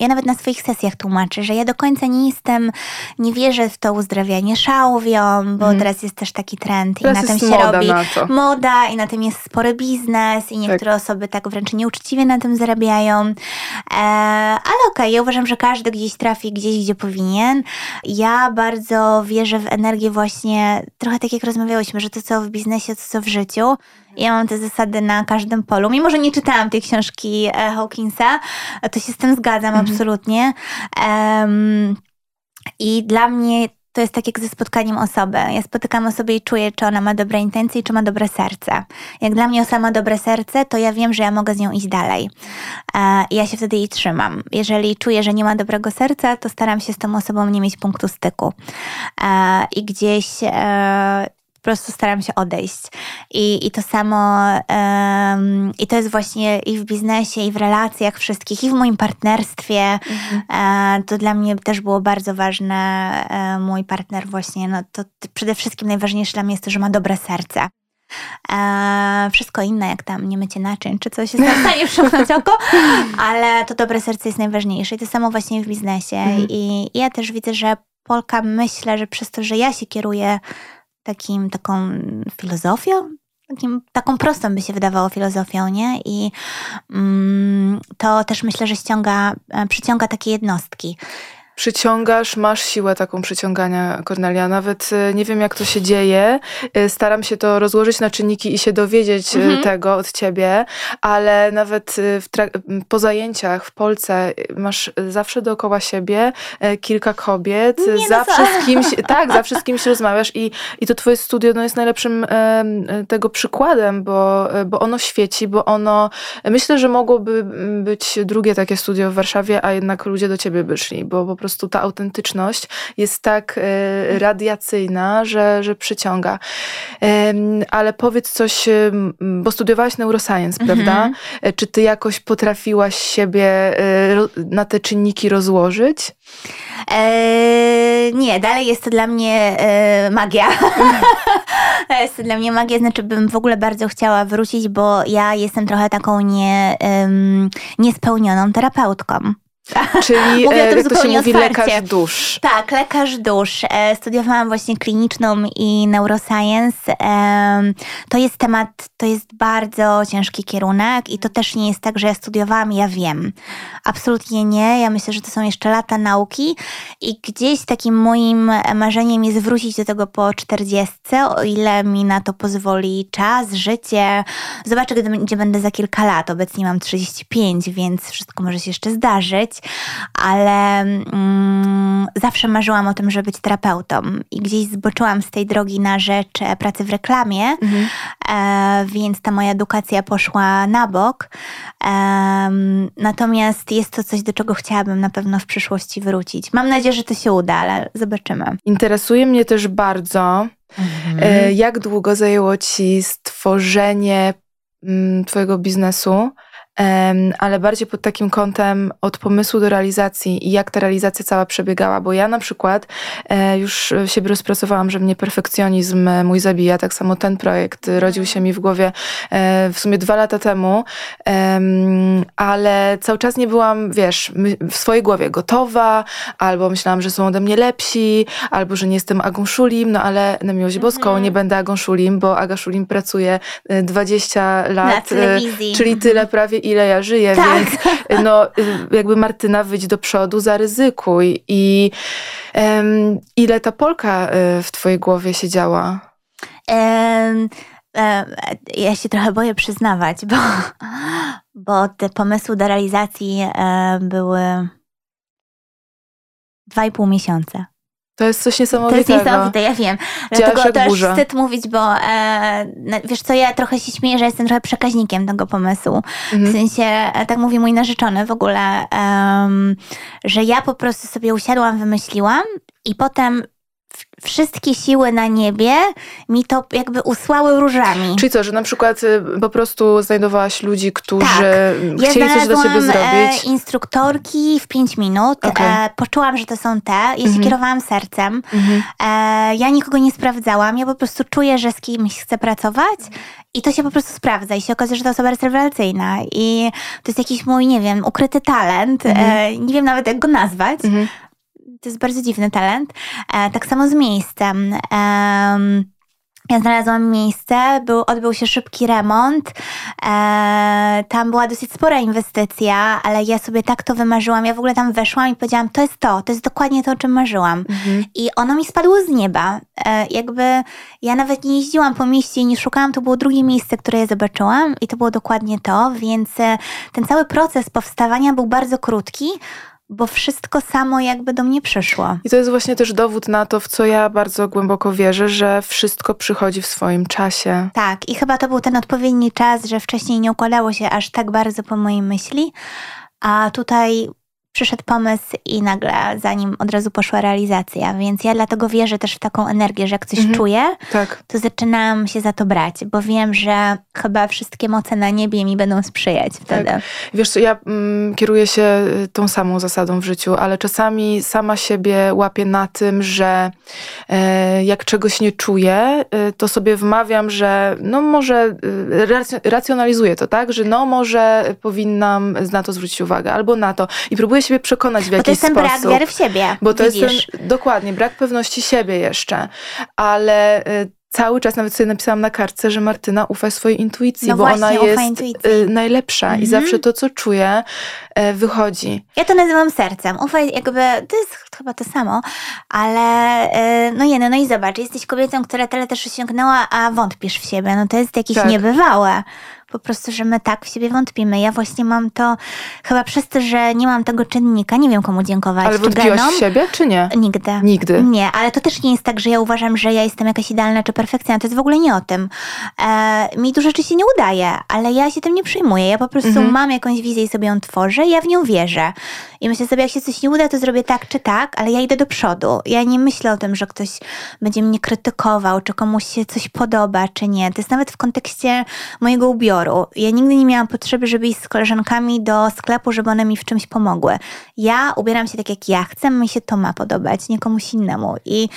Ja nawet na swoich sesjach tłumaczę, że ja do końca nie jestem, nie wierzę w to uzdrawianie szałwią, bo Mhm. teraz jest też taki trend Teraz i na tym się moda robi moda i na tym jest spory biznes i niektóre osoby tak wręcz nieuczciwie na tym zarabiają. E, ale okej, ja uważam, że każdy gdzieś trafi gdzieś, gdzie powinien. Ja bardzo wierzę w energię właśnie, trochę tak jak rozmawiałyśmy, że to co w biznesie, to co w życiu. Ja mam te zasady na każdym polu. Mimo, że nie czytałam tej książki e, Hawkinsa, to się z tym zgadzam Mhm. absolutnie. Em, I dla mnie to jest tak jak ze spotkaniem osoby. Ja spotykam osobę i czuję, czy ona ma dobre intencje i czy ma dobre serce. Jak dla mnie osoba ma dobre serce, to ja wiem, że ja mogę z nią iść dalej. E, I ja się wtedy jej trzymam. Jeżeli czuję, że nie ma dobrego serca, to staram się z tą osobą nie mieć punktu styku. E, I gdzieś e, prostu staram się odejść. I, i to samo, um, i to jest właśnie i w biznesie, i w relacjach wszystkich, i w moim partnerstwie. Mhm. E, to dla mnie też było bardzo ważne. E, mój partner właśnie, no to przede wszystkim najważniejsze dla mnie jest to, że ma dobre serce. E, wszystko inne, jak tam nie mycie naczyń, czy coś jest w stanie przymknąć oko, ale to dobre serce jest najważniejsze. I to samo właśnie w biznesie. Mhm. I, I ja też widzę, że Polka myślę, że przez to, że ja się kieruję takim, taką filozofią, takim, taką prostą by się wydawało filozofią, nie? I mm, to też myślę, że ściąga, e, przyciąga takie jednostki przyciągasz, masz siłę taką przyciągania, Kornelia. Nawet e, nie wiem, jak to się dzieje. E, staram się to rozłożyć na czynniki i się dowiedzieć e, mhm. tego od ciebie, ale nawet po zajęciach w Polsce masz zawsze dookoła siebie kilka kobiet. Nie, no zawsze no z kimś, tak, zawsze z kimś rozmawiasz i, i to twoje studio no, jest najlepszym tego przykładem, bo, bo ono świeci, bo ono, myślę, że mogłoby być drugie takie studio w Warszawie, a jednak ludzie do ciebie by szli, bo po prostu prostu ta autentyczność jest tak e, radiacyjna, że, że przyciąga. Ale powiedz coś, bo studiowałaś neuroscience, mhm. prawda? E, czy ty jakoś potrafiłaś siebie e, na te czynniki rozłożyć? Eee, nie, dalej jest to dla mnie e, magia. jest to dla mnie magia, znaczy bym w ogóle bardzo chciała wrócić, bo ja jestem trochę taką nie, niespełnioną terapeutką. Czyli Mówię e, jak to się mówi, otwarcie. lekarz dusz. Tak, lekarz dusz. E, studiowałam właśnie kliniczną i neuroscience. To jest temat, to jest bardzo ciężki kierunek i to też nie jest tak, że ja studiowałam ja wiem. Absolutnie nie. Ja myślę, że to są jeszcze lata nauki i gdzieś takim moim marzeniem jest wrócić do tego po czterdziestce, o ile mi na to pozwoli czas, życie. Zobaczę, gdzie będę za kilka lat. Obecnie mam 35, więc wszystko może się jeszcze zdarzyć ale mm, zawsze marzyłam o tym, żeby być terapeutą i gdzieś zboczyłam z tej drogi na rzecz e, pracy w reklamie, mhm. e, więc ta moja edukacja poszła na bok. E, natomiast jest to coś, do czego chciałabym na pewno w przyszłości wrócić. Mam nadzieję, że to się uda, ale zobaczymy. Interesuje mnie też bardzo, mhm. e, jak długo zajęło Ci stworzenie mm, Twojego biznesu ale bardziej pod takim kątem od pomysłu do realizacji i jak ta realizacja cała przebiegała, bo ja na przykład e, już siebie rozpracowałam, że mnie perfekcjonizm mój zabija, tak samo ten projekt rodził się mi w głowie e, w sumie dwa lata temu, ale cały czas nie byłam, wiesz, w swojej głowie gotowa, albo myślałam, że są ode mnie lepsi, albo że nie jestem Agą Szulim, no ale na miłość boską mhm. nie będę Agą Szulim, bo Aga Szulim pracuje 20 e, lat, czyli tyle prawie ile ja żyję, tak. więc no, jakby Martyna wyjdź do przodu, zaryzykuj. I um, ile ta Polka e, w twojej głowie siedziała? Um, ja się trochę boję przyznawać, bo, bo te pomysły do realizacji były dwa i pół miesiąca. To jest coś niesamowitego. To jest niesamowite, ja wiem. Dlatego to aż wstyd mówić, bo e, wiesz co, ja trochę się śmieję, że jestem trochę przekaźnikiem tego pomysłu. Mhm. W sensie, e, tak mówi mój narzeczony w ogóle, że ja po prostu sobie usiadłam, wymyśliłam i potem wszystkie siły na niebie mi to jakby usłały różami. Czyli co, że na przykład y, po prostu znajdowałaś ludzi, którzy tak. chcieli ja coś dla ciebie zrobić? E, instruktorki w 5 minut. Okay. E, poczułam, że to są te. Ja mhm. się kierowałam sercem. Mhm. E, ja nikogo nie sprawdzałam. Ja po prostu czuję, że z kimś chcę pracować i to się po prostu sprawdza i się okazuje, że to osoba jest rewelacyjna i to jest jakiś mój, nie wiem, ukryty talent. Mhm. E, nie wiem nawet jak go nazwać. Mhm to jest bardzo dziwny talent. E, tak samo z miejscem. Ja znalazłam miejsce, był, odbył się szybki remont. E, tam była dosyć spora inwestycja, ale ja sobie tak to wymarzyłam. Ja w ogóle tam weszłam i powiedziałam, to jest to, to jest dokładnie to, o czym marzyłam. Mhm. I ono mi spadło z nieba. E, jakby ja nawet nie jeździłam po mieście i nie szukałam, to było drugie miejsce, które ja zobaczyłam i to było dokładnie to, więc e, ten cały proces powstawania był bardzo krótki bo wszystko samo jakby do mnie przyszło. I to jest właśnie też dowód na to, w co ja bardzo głęboko wierzę, że wszystko przychodzi w swoim czasie. Tak, i chyba to był ten odpowiedni czas, że wcześniej nie układało się aż tak bardzo po mojej myśli, a tutaj przyszedł pomysł i nagle za nim od razu poszła realizacja. Więc ja dlatego wierzę też w taką energię, że jak coś mhm. czuję, tak. to zaczynam się za to brać, bo wiem, że chyba wszystkie moce na niebie mi będą sprzyjać wtedy. Tak. Wiesz co, ja mm, kieruję się y, tą samą zasadą w życiu, ale czasami sama siebie łapię na tym, że e, jak czegoś nie czuję, y, to sobie wmawiam, że no może y, racjonalizuję to, tak? Że no może powinnam na to zwrócić uwagę, albo na to. I próbuję siebie przekonać w jakiś sposób. Bo to jest ten brak wiary w siebie. Bo to widzisz. jest ten, dokładnie, brak pewności siebie jeszcze. Ale y, cały czas nawet sobie napisałam na kartce, że Martyna ufa swojej intuicji, no bo właśnie, ona jest y, najlepsza mhm. i zawsze to, co czuje, y, wychodzi. Ja to nazywam sercem. Ufaj, jakby, to jest chyba to samo, ale no jeny, no i zobacz, jesteś kobietą, która tyle też osiągnęła, a wątpisz w siebie. No to jest jakieś tak. niebywałe po prostu, że my tak w siebie wątpimy. Ja właśnie mam to chyba przez to, że nie mam tego czynnika, nie wiem komu dziękować. Ale wątpiłaś w siebie, czy nie? Nigdy. Nigdy. Nie, ale to też nie jest tak, że ja uważam, że ja jestem jakaś idealna czy perfekcyjna. To jest w ogóle nie o tym. E, mi dużo rzeczy się nie udaje, ale ja się tym nie przyjmuję. Ja po prostu mhm. mam jakąś wizję i sobie ją tworzę i ja w nią wierzę. I myślę sobie, jak się coś nie uda, to zrobię tak czy tak, ale ja idę do przodu. Ja nie myślę o tym, że ktoś będzie mnie krytykował, czy komuś się coś podoba, czy nie. To jest nawet w kontekście mojego ubioru. Ja nigdy nie miałam potrzeby, żeby iść z koleżankami do sklepu, żeby one mi w czymś pomogły. Ja ubieram się tak, jak ja chcę, mi się to ma podobać, nie komuś innemu. I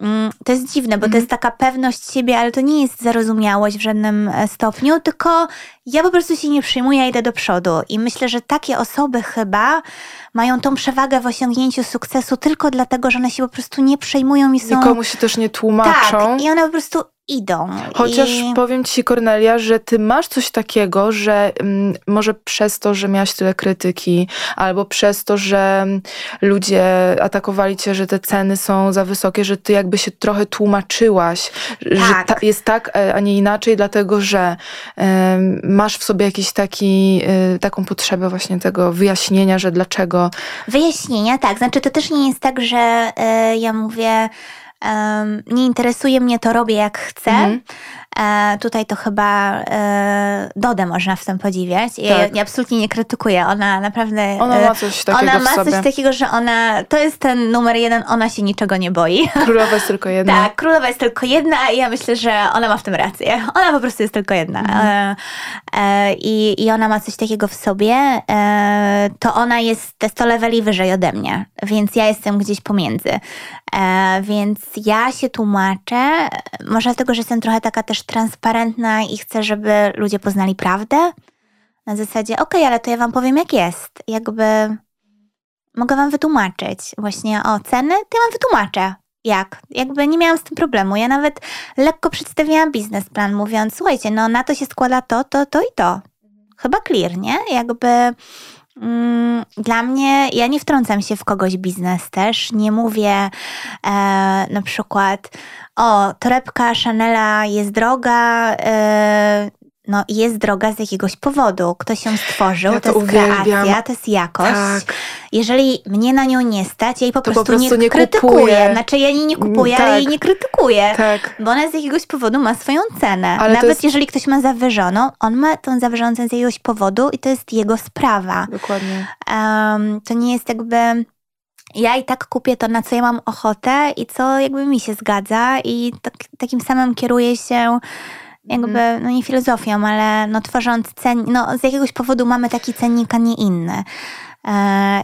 Mm, to jest dziwne, bo to jest mhm. taka pewność siebie, ale to nie jest zarozumiałość w żadnym e, stopniu, tylko ja po prostu się nie przyjmuję, idę do przodu. I myślę, że takie osoby chyba mają tą przewagę w osiągnięciu sukcesu tylko dlatego, że one się po prostu nie przejmują i są... Nikomu się też nie tłumaczą. Tak, i one po prostu idą. Chociaż I... powiem ci, Kornelia, że ty masz coś takiego, że mm, może przez to, że miałaś tyle krytyki, albo przez to, że ludzie atakowali cię, że te ceny są za wysokie, że ty jakby się trochę tłumaczyłaś, tak. że ta, jest tak, e, a nie inaczej, dlatego że masz w sobie jakiś taki, y, taką potrzebę właśnie tego wyjaśnienia, że dlaczego. Wyjaśnienia, tak. Znaczy to też nie jest tak, że y, ja mówię Um, nie interesuje mnie, to robię jak chcę. Mhm. E, tutaj to chyba e, Dodę można w tym podziwiać. Ja, tak. ja absolutnie nie krytykuję. Ona naprawdę. Ona ma coś takiego. Ona ma coś takiego, że ona. To jest ten numer jeden, ona się niczego nie boi. Królowa jest tylko jedna. Tak, królowa jest tylko jedna i ja myślę, że ona ma w tym rację. Ona po prostu jest tylko jedna. Mhm. E, e i, I ona ma coś takiego w sobie. E, to ona jest te 100 leveli wyżej ode mnie, więc ja jestem gdzieś pomiędzy. E, więc ja się tłumaczę, może dlatego, że jestem trochę taka też transparentna i chcę, żeby ludzie poznali prawdę. Na zasadzie, okej, okay, ale to ja wam powiem, jak jest. Jakby mogę wam wytłumaczyć właśnie o ceny, to ja wam wytłumaczę. Jak? Jakby nie miałam z tym problemu. Ja nawet lekko przedstawiałam biznesplan, mówiąc, słuchajcie, no na to się składa to, to, to i to. Chyba clear, nie? Jakby dla mnie, ja nie wtrącam się w kogoś biznes też. Nie mówię e, na przykład, o, torebka Chanela jest droga, e, no jest droga z jakiegoś powodu. Ktoś ją stworzył, ja to, to, jest uwielbiam. kreacja, to jest jakość. Tak. Jeżeli mnie na nią nie stać, ja jej po, prostu, po prostu, nie, nie krytykuję. Kupuję. Znaczy ja jej nie kupuję, tak. ale jej nie krytykuję. Tak. Bo ona z jakiegoś powodu ma swoją cenę. Ale Nawet jest... jeżeli ktoś ma zawyżoną, on ma tą zawyżoną cenę z jakiegoś powodu i to jest jego sprawa. Dokładnie. Um, to nie jest jakby ja i tak kupię to, na co ja mam ochotę i co jakby mi się zgadza i tak, takim samym kieruję się jakby, mhm. no nie filozofią, ale no tworząc cen, no z jakiegoś powodu mamy taki cennik, a nie inny. E,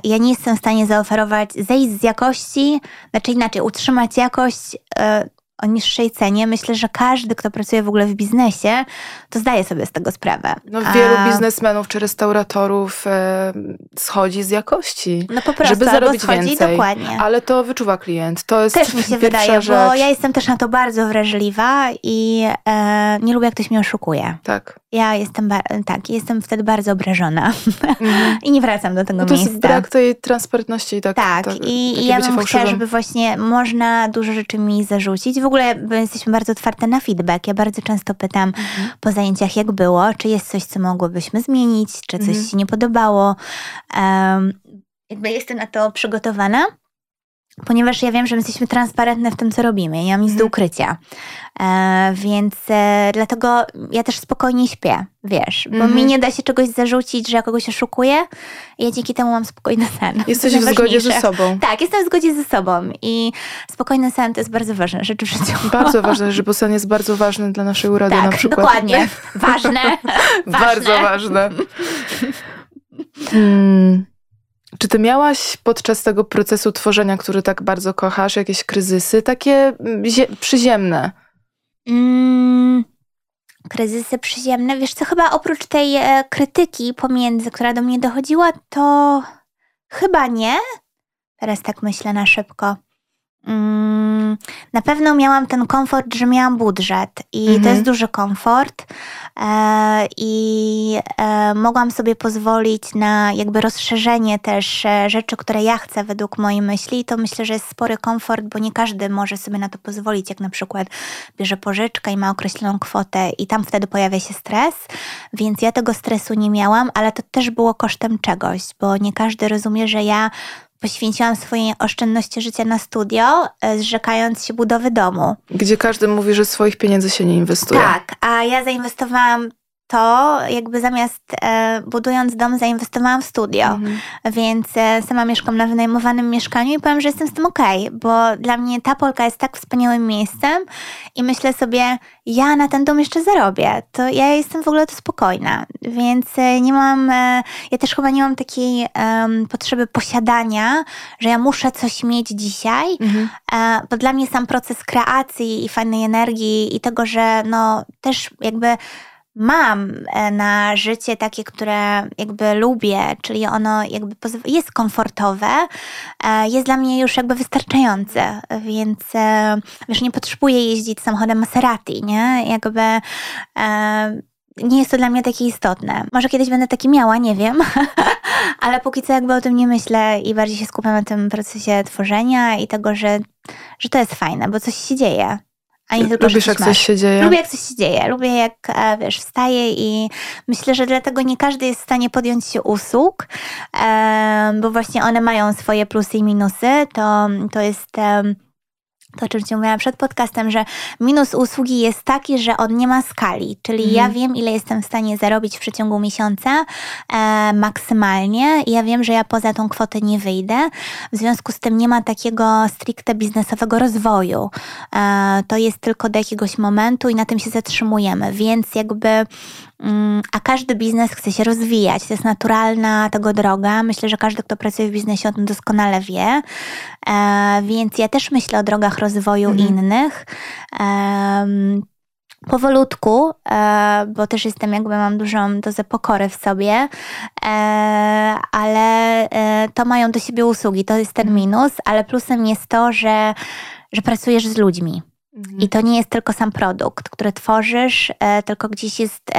ja nie jestem w stanie zaoferować, zejść z jakości, znaczy inaczej, utrzymać jakość e, o niższej cenie. Myślę, że każdy, kto pracuje w ogóle w biznesie, to zdaje sobie z tego sprawę. No, wielu A... biznesmenów czy restauratorów e, schodzi z jakości, no po prostu, żeby zarobić schodzi, więcej. Dokładnie. Ale to wyczuwa klient. To jest Też mi się wydaje, rzecz. bo ja jestem też na to bardzo wrażliwa i e, nie lubię, jak ktoś mnie oszukuje. Tak. Ja jestem, tak, jestem wtedy bardzo obrażona mm. i nie wracam do tego no to miejsca. To jest brak tej transparentności. Tak, tak. tak i, i ja bym chciała, żeby właśnie można dużo rzeczy mi zarzucić. W ogóle jesteśmy bardzo otwarte na feedback. Ja bardzo często pytam mm. po zajęciach, jak było, czy jest coś, co mogłybyśmy zmienić, czy coś mm. się nie podobało. Um, jakby jestem na to przygotowana ponieważ ja wiem, że my jesteśmy transparentne w tym, co robimy. Nie mam nic do mhm. ukrycia. E, więc e, dlatego ja też spokojnie śpię, wiesz, bo mm. mi nie da się czegoś zarzucić, że ja kogoś oszukuję ja dzięki temu mam spokojny sen. Jesteś w zgodzie ze sobą. Tak, jestem w zgodzie ze sobą i spokojny sen to jest bardzo ważna rzecz w życiu. Bardzo ważne, że bo sen jest bardzo ważny dla naszej urody tak, na przykład. dokładnie. Ważne. bardzo ważne. Hmm. Czy ty miałaś podczas tego procesu tworzenia, który tak bardzo kochasz, jakieś kryzysy takie mm, przyziemne? Mm, kryzysy przyziemne. Wiesz co, chyba oprócz tej e, krytyki pomiędzy, która do mnie dochodziła, to chyba nie. Teraz tak myślę na szybko. Mm, na pewno miałam ten komfort, że miałam budżet i mhm. to jest duży komfort e, i e, mogłam sobie pozwolić na jakby rozszerzenie też e, rzeczy, które ja chcę według mojej myśli i to myślę, że jest spory komfort, bo nie każdy może sobie na to pozwolić, jak na przykład bierze pożyczkę i ma określoną kwotę i tam wtedy pojawia się stres, więc ja tego stresu nie miałam, ale to też było kosztem czegoś, bo nie każdy rozumie, że ja poświęciłam swoje oszczędności życia na studio, e, zrzekając się budowy domu. Gdzie każdy mówi, że swoich pieniędzy się nie inwestuje. Tak, a ja zainwestowałam to jakby zamiast e, budując dom zainwestowałam w studio, mhm. więc e, sama mieszkam na wynajmowanym mieszkaniu i powiem, że jestem z tym okej, okay, bo dla mnie ta Polka jest tak wspaniałym miejscem i myślę sobie, ja na ten dom jeszcze zarobię, to ja jestem w ogóle to spokojna, więc e, nie mam, e, ja też chyba nie mam takiej potrzeby posiadania, że ja muszę coś mieć dzisiaj, mhm. E, bo dla mnie sam proces kreacji i fajnej energii i tego, że no też jakby mam e, na życie takie, które jakby lubię, czyli ono jakby jest komfortowe, e, jest dla mnie już jakby wystarczające, więc e, wiesz, nie potrzebuję jeździć samochodem Maserati, nie? Jakby nie jest to dla mnie takie istotne. Może kiedyś będę taki miała, nie wiem, ale póki co jakby o tym nie myślę i bardziej się skupiam na tym procesie tworzenia i tego, że, że to jest fajne, bo coś się dzieje. A nie tylko, Lubisz, jak coś się dzieje? Lubię, jak coś się dzieje. Lubię, jak, e, wiesz, wstaję i myślę, że dlatego nie każdy jest w stanie podjąć się usług, bo właśnie one mają swoje plusy i minusy. To, to jest to, o czym Ci mówiłam przed podcastem, że minus usługi jest taki, że on nie ma skali, czyli mhm. ja wiem, ile jestem w stanie zarobić w przeciągu miesiąca e, maksymalnie i ja wiem, że ja poza tą kwotę nie wyjdę. W związku z tym nie ma takiego stricte biznesowego rozwoju. E, to jest tylko do jakiegoś momentu i na tym się zatrzymujemy, więc jakby a każdy biznes chce się rozwijać. To jest naturalna tego droga. Myślę, że każdy, kto pracuje w biznesie, o tym doskonale wie. E, więc ja też myślę o drogach rozwoju mhm. innych. Powolutku, e, bo też jestem jakby mam dużą dozę pokory w sobie, e, ale to mają do siebie usługi, to jest ten mhm. minus, ale plusem jest to, że, że pracujesz z ludźmi. Mhm. I to nie jest tylko sam produkt, który tworzysz, tylko gdzieś jest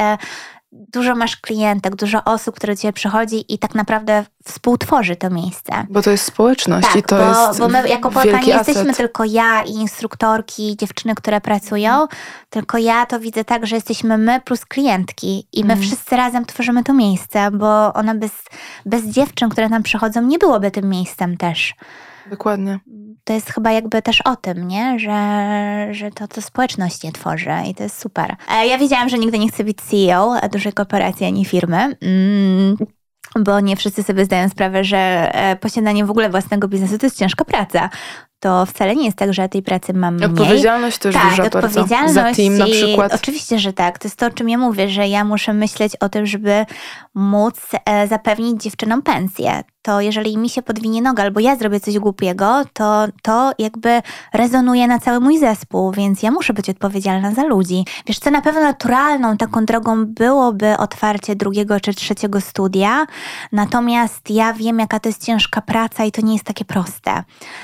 dużo masz klientek, dużo osób, które do ciebie przychodzi i tak naprawdę współtworzy to miejsce. Bo to jest społeczność tak, i to bo, jest bo my jako Polka nie jesteśmy tylko ja i instruktorki, dziewczyny, które pracują, tylko ja to widzę tak, że jesteśmy my plus klientki i my mm. wszyscy razem tworzymy to miejsce, bo ona bez, bez dziewczyn, które tam przychodzą, nie byłoby tym miejscem też. Dokładnie. To jest chyba jakby też o tym, nie? Że, że to, to społeczność nie tworzy i to jest super. E, ja wiedziałam, że nigdy nie chcę być CEO dużej korporacji ani firmy. Mm bo nie wszyscy sobie zdają sprawę, że e, posiadanie w ogóle własnego biznesu to jest ciężka praca to wcale nie jest tak, że ja tej pracy mam mniej. Odpowiedzialność też tak, duża odpowiedzialność bardzo. Za team na przykład. oczywiście, że tak. To jest to, o czym ja mówię, że ja muszę myśleć o tym, żeby móc e, zapewnić dziewczynom pensję. To jeżeli mi się podwinie noga albo ja zrobię coś głupiego, to to jakby rezonuje na cały mój zespół, więc ja muszę być odpowiedzialna za ludzi. Wiesz co, na pewno naturalną taką drogą byłoby otwarcie drugiego czy trzeciego studia, natomiast ja wiem, jaka to jest ciężka praca i to nie jest takie proste.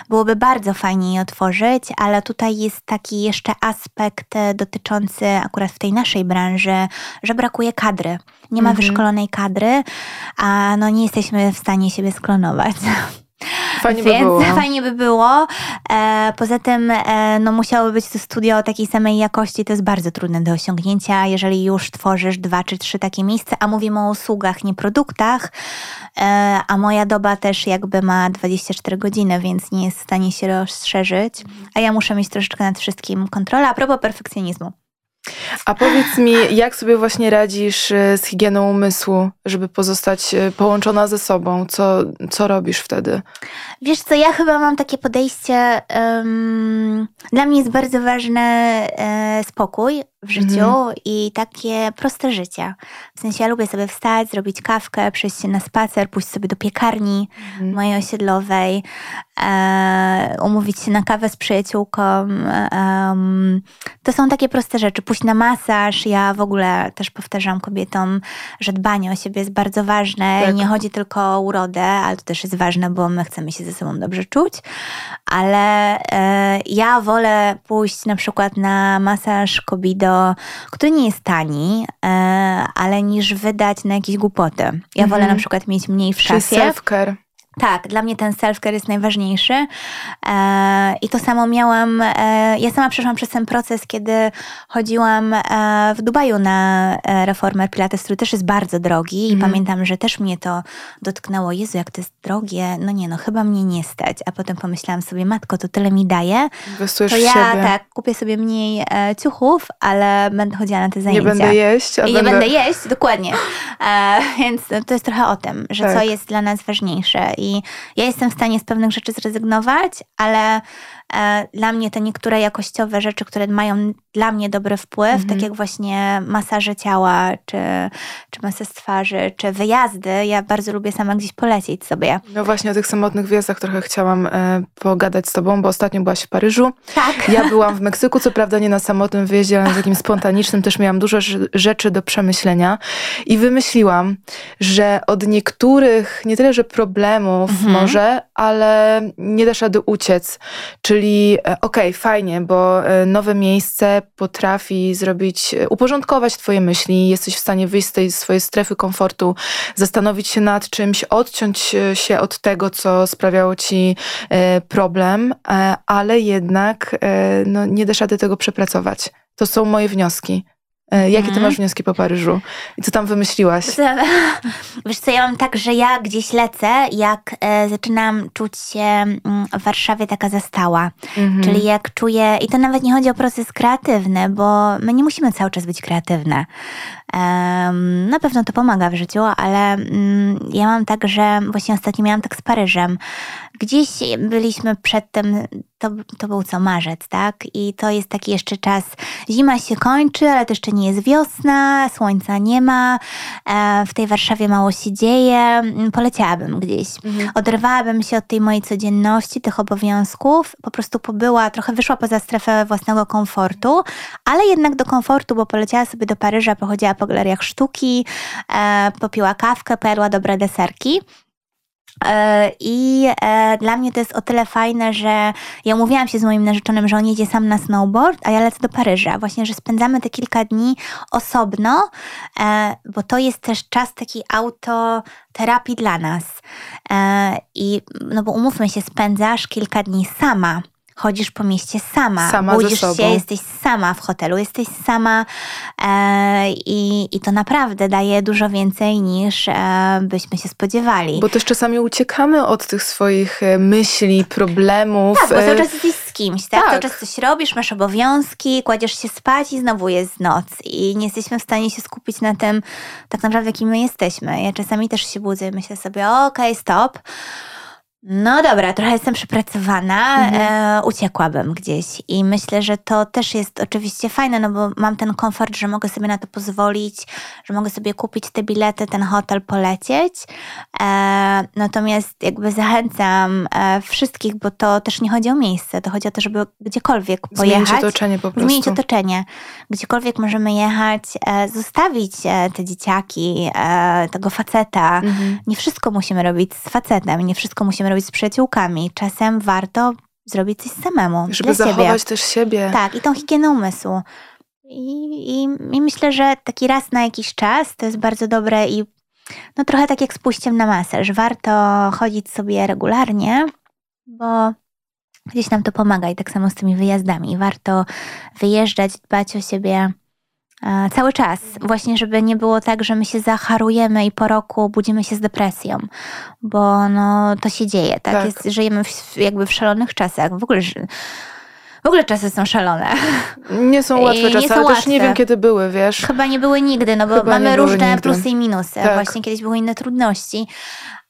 Byłoby bardzo bardzo fajnie je otworzyć, ale tutaj jest taki jeszcze aspekt e, dotyczący akurat w tej naszej branży, że brakuje kadry. Nie ma mhm. wyszkolonej kadry, a no nie jesteśmy w stanie siebie sklonować. Fajnie Więc by było. fajnie by było. E, poza tym e, no, musiało być to studio takiej samej jakości. To jest bardzo trudne do osiągnięcia, jeżeli już tworzysz dwa czy trzy takie miejsca, a mówimy o usługach, nie produktach. E, a moja doba też jakby ma 24 godziny, więc nie jest w stanie się rozszerzyć. A ja muszę mieć troszeczkę nad wszystkim kontrolę. A propos perfekcjonizmu. A powiedz mi, jak sobie właśnie radzisz e, z higieną umysłu, żeby pozostać e, połączona ze sobą? Co, co robisz wtedy? Wiesz co, ja chyba mam takie podejście. Um, dla mnie jest bardzo ważny e, spokój w życiu Mhm. i takie proste życie. W sensie ja lubię sobie wstać, zrobić kawkę, przejść się na spacer, pójść sobie do piekarni Mhm. mojej osiedlowej, e, umówić się na kawę z przyjaciółką. em, to są takie proste rzeczy. Pójść na masaż. Ja w ogóle też powtarzam kobietom, że dbanie o siebie jest bardzo ważne. Tak. Nie chodzi tylko o urodę, ale to też jest ważne, bo my chcemy się ze sobą dobrze czuć. Ale e, ja wolę pójść na przykład na masaż Kobido, który nie jest tani, e, ale niż wydać na jakieś głupoty. Ja wolę Mhm. na przykład mieć mniej w Czyli szafie. self-care. Tak, dla mnie ten self-care jest najważniejszy. E, I to samo miałam. E, ja sama przeszłam przez ten proces, kiedy chodziłam e, w Dubaju na e, reformer Pilates, który też jest bardzo drogi. I Mhm. pamiętam, że też mnie to dotknęło. Jezu, jak to jest drogie. No nie, no chyba mnie nie stać. A potem pomyślałam sobie, matko, to tyle mi daje. Inwestujesz To w ja siebie. tak, kupię sobie mniej e, ciuchów, ale będę chodziła na te nie zajęcia. będę jeść, a I będę... nie będę jeść, dokładnie. E, więc to jest trochę o tym, że Tak. co jest dla nas ważniejsze. I ja jestem w stanie z pewnych rzeczy zrezygnować, ale dla mnie te niektóre jakościowe rzeczy, które mają dla mnie dobry wpływ, Mhm. tak jak właśnie masaże ciała, czy, czy masaż twarzy, czy wyjazdy, ja bardzo lubię sama gdzieś polecieć sobie. No właśnie o tych samotnych wjazdach trochę chciałam e, pogadać z tobą, bo ostatnio byłaś w Paryżu. Tak. Ja byłam w Meksyku, co prawda nie na samotnym wyjeździe, ale na takim spontanicznym. Też miałam dużo rz- rzeczy do przemyślenia i wymyśliłam, że od niektórych, nie tyle, że problemów Mhm. może, ale nie dasz rady uciec. Czyli e, okej, fajnie, bo e, nowe miejsce potrafi zrobić, e, uporządkować twoje myśli, jesteś w stanie wyjść z tej swojej strefy komfortu, zastanowić się nad czymś, odciąć się od tego, co sprawiało ci problem, ale jednak no, nie dasz rady tego przepracować. To są moje wnioski. E, Jakie ty Mhm. masz wnioski po Paryżu? I co tam wymyśliłaś? Wiesz co, ja mam tak, że ja gdzieś lecę, jak e, zaczynam czuć się mm, w Warszawie taka zastała. Mhm. Czyli jak czuję, i to nawet nie chodzi o proces kreatywny, bo my nie musimy cały czas być kreatywne. Em, na pewno to pomaga w życiu, ale mm, ja mam tak, że właśnie ostatnio miałam tak z Paryżem. Gdzieś byliśmy przed tym, to, to był co, marzec, tak? I to jest taki jeszcze czas, zima się kończy, ale to jeszcze nie jest wiosna, słońca nie ma, e, w tej Warszawie mało się dzieje, Mm, poleciałabym gdzieś Mhm. oderwałabym się od tej mojej codzienności, tych obowiązków, po prostu pobyła, trochę wyszła poza strefę własnego komfortu, ale jednak do komfortu, bo poleciała sobie do Paryża, pochodziła po galeriach sztuki, e, popiła kawkę, pojadła dobre deserki. E, I e, dla mnie to jest o tyle fajne, że ja umówiłam się z moim narzeczonym, że on jedzie sam na snowboard, a ja lecę do Paryża. Właśnie, że spędzamy te kilka dni osobno, e, bo to jest też czas takiej autoterapii dla nas. I no bo umówmy się, spędzasz kilka dni sama. Chodzisz po mieście sama, Sama budzisz się, jesteś sama w hotelu, jesteś sama e, i, i to naprawdę daje dużo więcej niż e, byśmy się spodziewali. Bo też czasami uciekamy od tych swoich e, myśli, problemów. Tak, bo e, cały czas jesteś z kimś, tak? tak. Cały czas coś robisz, masz obowiązki, kładziesz się spać i znowu jest noc. I nie jesteśmy w stanie się skupić na tym, tak naprawdę, kim my jesteśmy. Ja czasami też się budzę i myślę sobie, okej, stop. No dobra, trochę jestem przepracowana, Mhm. e, uciekłabym gdzieś. I myślę, że to też jest oczywiście fajne, no bo mam ten komfort, że mogę sobie na to pozwolić, że mogę sobie kupić te bilety, ten hotel, polecieć. E, natomiast jakby zachęcam e, wszystkich, bo to też nie chodzi o miejsce, to chodzi o to, żeby gdziekolwiek Zmienić pojechać. otoczenie po prostu. Zmienić otoczenie. Gdziekolwiek możemy jechać, e, zostawić e, te dzieciaki, e, tego faceta. Mhm. Nie wszystko musimy robić z facetem, nie wszystko musimy robić z przyjaciółkami. Czasem warto zrobić coś samemu. Żeby dla siebie. zachować też siebie. Tak, i tą higienę umysłu. I, i, I myślę, że taki raz na jakiś czas to jest bardzo dobre i no trochę tak jak z pójściem na masaż. Warto chodzić sobie regularnie, bo gdzieś nam to pomaga i tak samo z tymi wyjazdami. Warto wyjeżdżać, dbać o siebie cały czas, właśnie żeby nie było tak, że my się zacharujemy i po roku budzimy się z depresją, bo no, to się dzieje, tak? Tak. Jest, żyjemy w, jakby w szalonych czasach. W ogóle, w ogóle czasy są szalone. Nie są łatwe nie czasy, są ale też nie łatwe. wiem kiedy były, wiesz. Chyba nie były nigdy, no bo Chyba mamy różne nigdy. plusy i minusy. Tak. Właśnie kiedyś były inne trudności,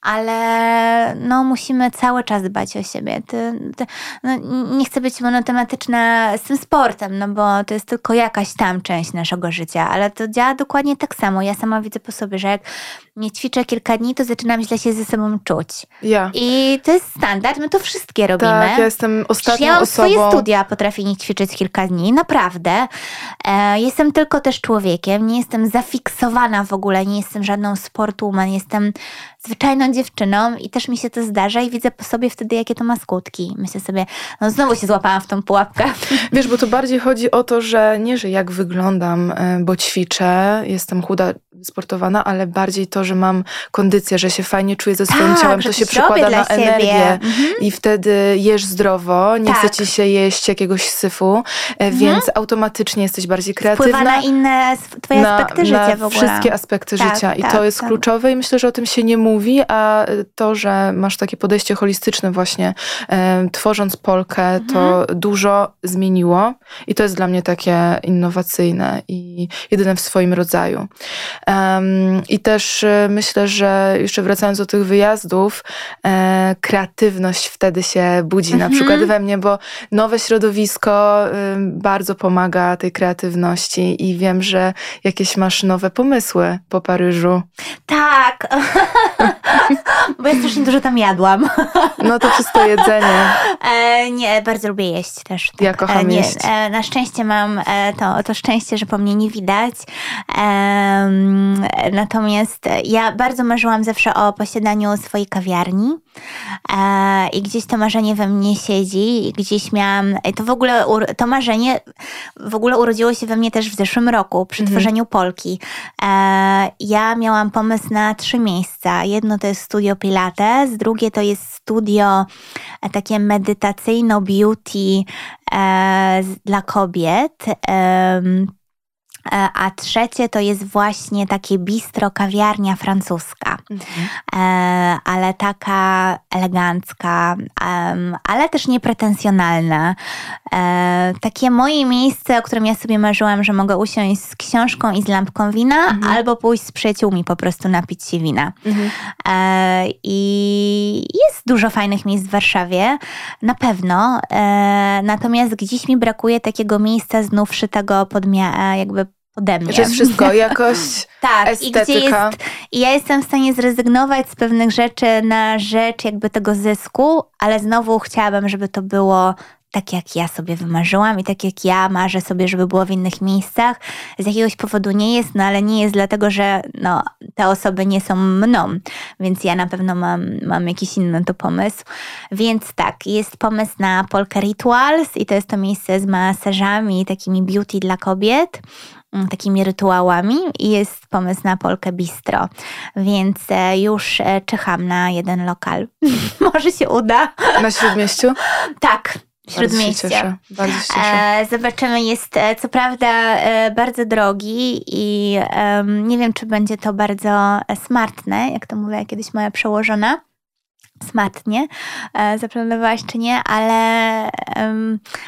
ale no musimy cały czas dbać o siebie. To, to, no, nie chcę być monotematyczna z tym sportem, no bo to jest tylko jakaś tam część naszego życia, ale to działa dokładnie tak samo. Ja sama widzę po sobie, że jak nie ćwiczę kilka dni, to zaczynam źle się ze sobą czuć. Ja. I to jest standard, my to wszystkie robimy. Tak, ja jestem ostatnią ja osobą. swoje studia, potrafię nie ćwiczyć kilka dni, naprawdę. E, jestem tylko też człowiekiem, nie jestem zafiksowana w ogóle, nie jestem żadną sportwoman, jestem zwyczajną dziewczyną i też mi się to zdarza i widzę po sobie wtedy, jakie to ma skutki. Myślę sobie, no znowu się złapałam w tą pułapkę. Wiesz, bo to bardziej chodzi o to, że nie, że jak wyglądam, e, bo ćwiczę, jestem chuda, sportowana, ale bardziej to, że mam kondycję, że się fajnie czuję ze swoim Tak, ciałem, to się przekłada na siebie. energię. Mhm. I wtedy jesz zdrowo, nie Tak. chce ci się jeść jakiegoś syfu, e, więc automatycznie jesteś bardziej Wpływa kreatywna. na inne twoje na, aspekty na życia w ogóle. wszystkie aspekty Tak, życia. I tak, to jest tak. kluczowe i myślę, że o tym się nie mówi, a to, że masz takie podejście holistyczne właśnie, e, tworząc Polkę, to Mhm. dużo zmieniło i to jest dla mnie takie innowacyjne i jedyne w swoim rodzaju. Em, I też e, myślę, że jeszcze wracając do tych wyjazdów, e, kreatywność wtedy się budzi na Mhm. przykład we mnie, bo nowe środowisko ym, bardzo pomaga tej kreatywności i wiem, że jakieś masz nowe pomysły po Paryżu. Tak, bo ja strasznie dużo tam jadłam. No to przez to jedzenie. E, nie, bardzo lubię jeść też. Tak. Ja kocham e, nie, jeść. E, na szczęście mam e, to, to szczęście, że po mnie nie widać. Natomiast ja bardzo marzyłam zawsze o posiadaniu swojej kawiarni e, i gdzieś to marzenie we mnie siedzi i gdzieś miałam, e, to w ogóle, to marzenie w ogóle urodziło się we mnie też w zeszłym roku przy Mhm. tworzeniu Polki. E, ja miałam pomysł na trzy miejsca. Jedno to jest studio Pilates, drugie to jest studio e, takie medytacyjno-beauty e, dla kobiet. E, a trzecie to jest właśnie takie bistro, kawiarnia francuska, e, ale taka elegancka, ale też niepretensjonalna. E, takie moje miejsce, o którym ja sobie marzyłam, że mogę usiąść z książką i z lampką wina, Mhm. albo pójść z przyjaciółmi po prostu napić się wina. Mhm. I jest dużo fajnych miejsc w Warszawie, na pewno. Natomiast gdzieś mi brakuje takiego miejsca znów szytego pod jakby pode mnie. Że jest wszystko, jakość, tak, i gdzie estetyka. jest, i ja jestem w stanie zrezygnować z pewnych rzeczy na rzecz jakby tego zysku, ale znowu chciałabym, żeby to było tak jak ja sobie wymarzyłam i tak jak ja marzę sobie, żeby było w innych miejscach. Z jakiegoś powodu nie jest, no ale nie jest dlatego, że no, te osoby nie są mną, więc ja na pewno mam, mam jakiś inny to pomysł. Więc tak, jest pomysł na Polkę Rituals i to jest to miejsce z masażami i takimi beauty dla kobiet takimi rytuałami i jest pomysł na Polkę Bistro, więc e, już e, czyham na jeden lokal. Może się uda. na Śródmieściu. Tak, Bardzo się Śródmieście. cieszę. Bardzo się cieszę. E, zobaczymy, jest co prawda bardzo drogi i nie wiem, czy będzie to bardzo smartne, jak to mówiła kiedyś moja przełożona. Smartnie zaplanowałaś czy nie, ale,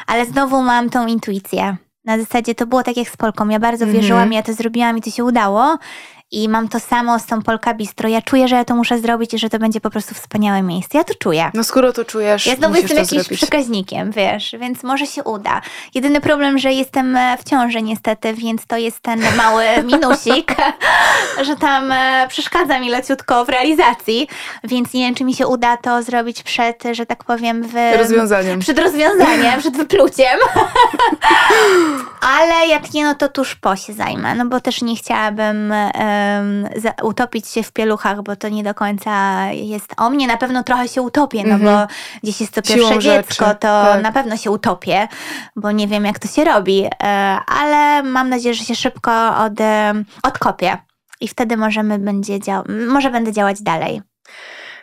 ale znowu mam tą intuicję. Na zasadzie to było tak jak z Polką. Ja bardzo Mhm. wierzyłam, ja to zrobiłam i to się udało. I mam to samo z tą Polka Bistro. Ja czuję, że ja to muszę zrobić i że to będzie po prostu wspaniałe miejsce. Ja to czuję. No skoro to czujesz, Ja znowu jestem jakimś zrobić. przekaźnikiem, wiesz, więc może się uda. Jedyny problem, że jestem e, w ciąży niestety, więc to jest ten mały minusik, że tam e, przeszkadza mi leciutko w realizacji, więc nie wiem, czy mi się uda to zrobić przed, że tak powiem, w... Rozwiązaniem. Przed rozwiązaniem, przed wypluciem. Ale jak nie, no to tuż po się zajmę, no bo też nie chciałabym za, utopić się w pieluchach, bo to nie do końca jest o mnie. Na pewno trochę się utopię, no Mhm. bo gdzieś jest to Siłą pierwsze dziecko, rzeczy, to tak. na pewno się utopię, bo nie wiem jak to się robi, e, ale mam nadzieję, że się szybko od, odkopię. I wtedy możemy będzie dział- może będę działać dalej.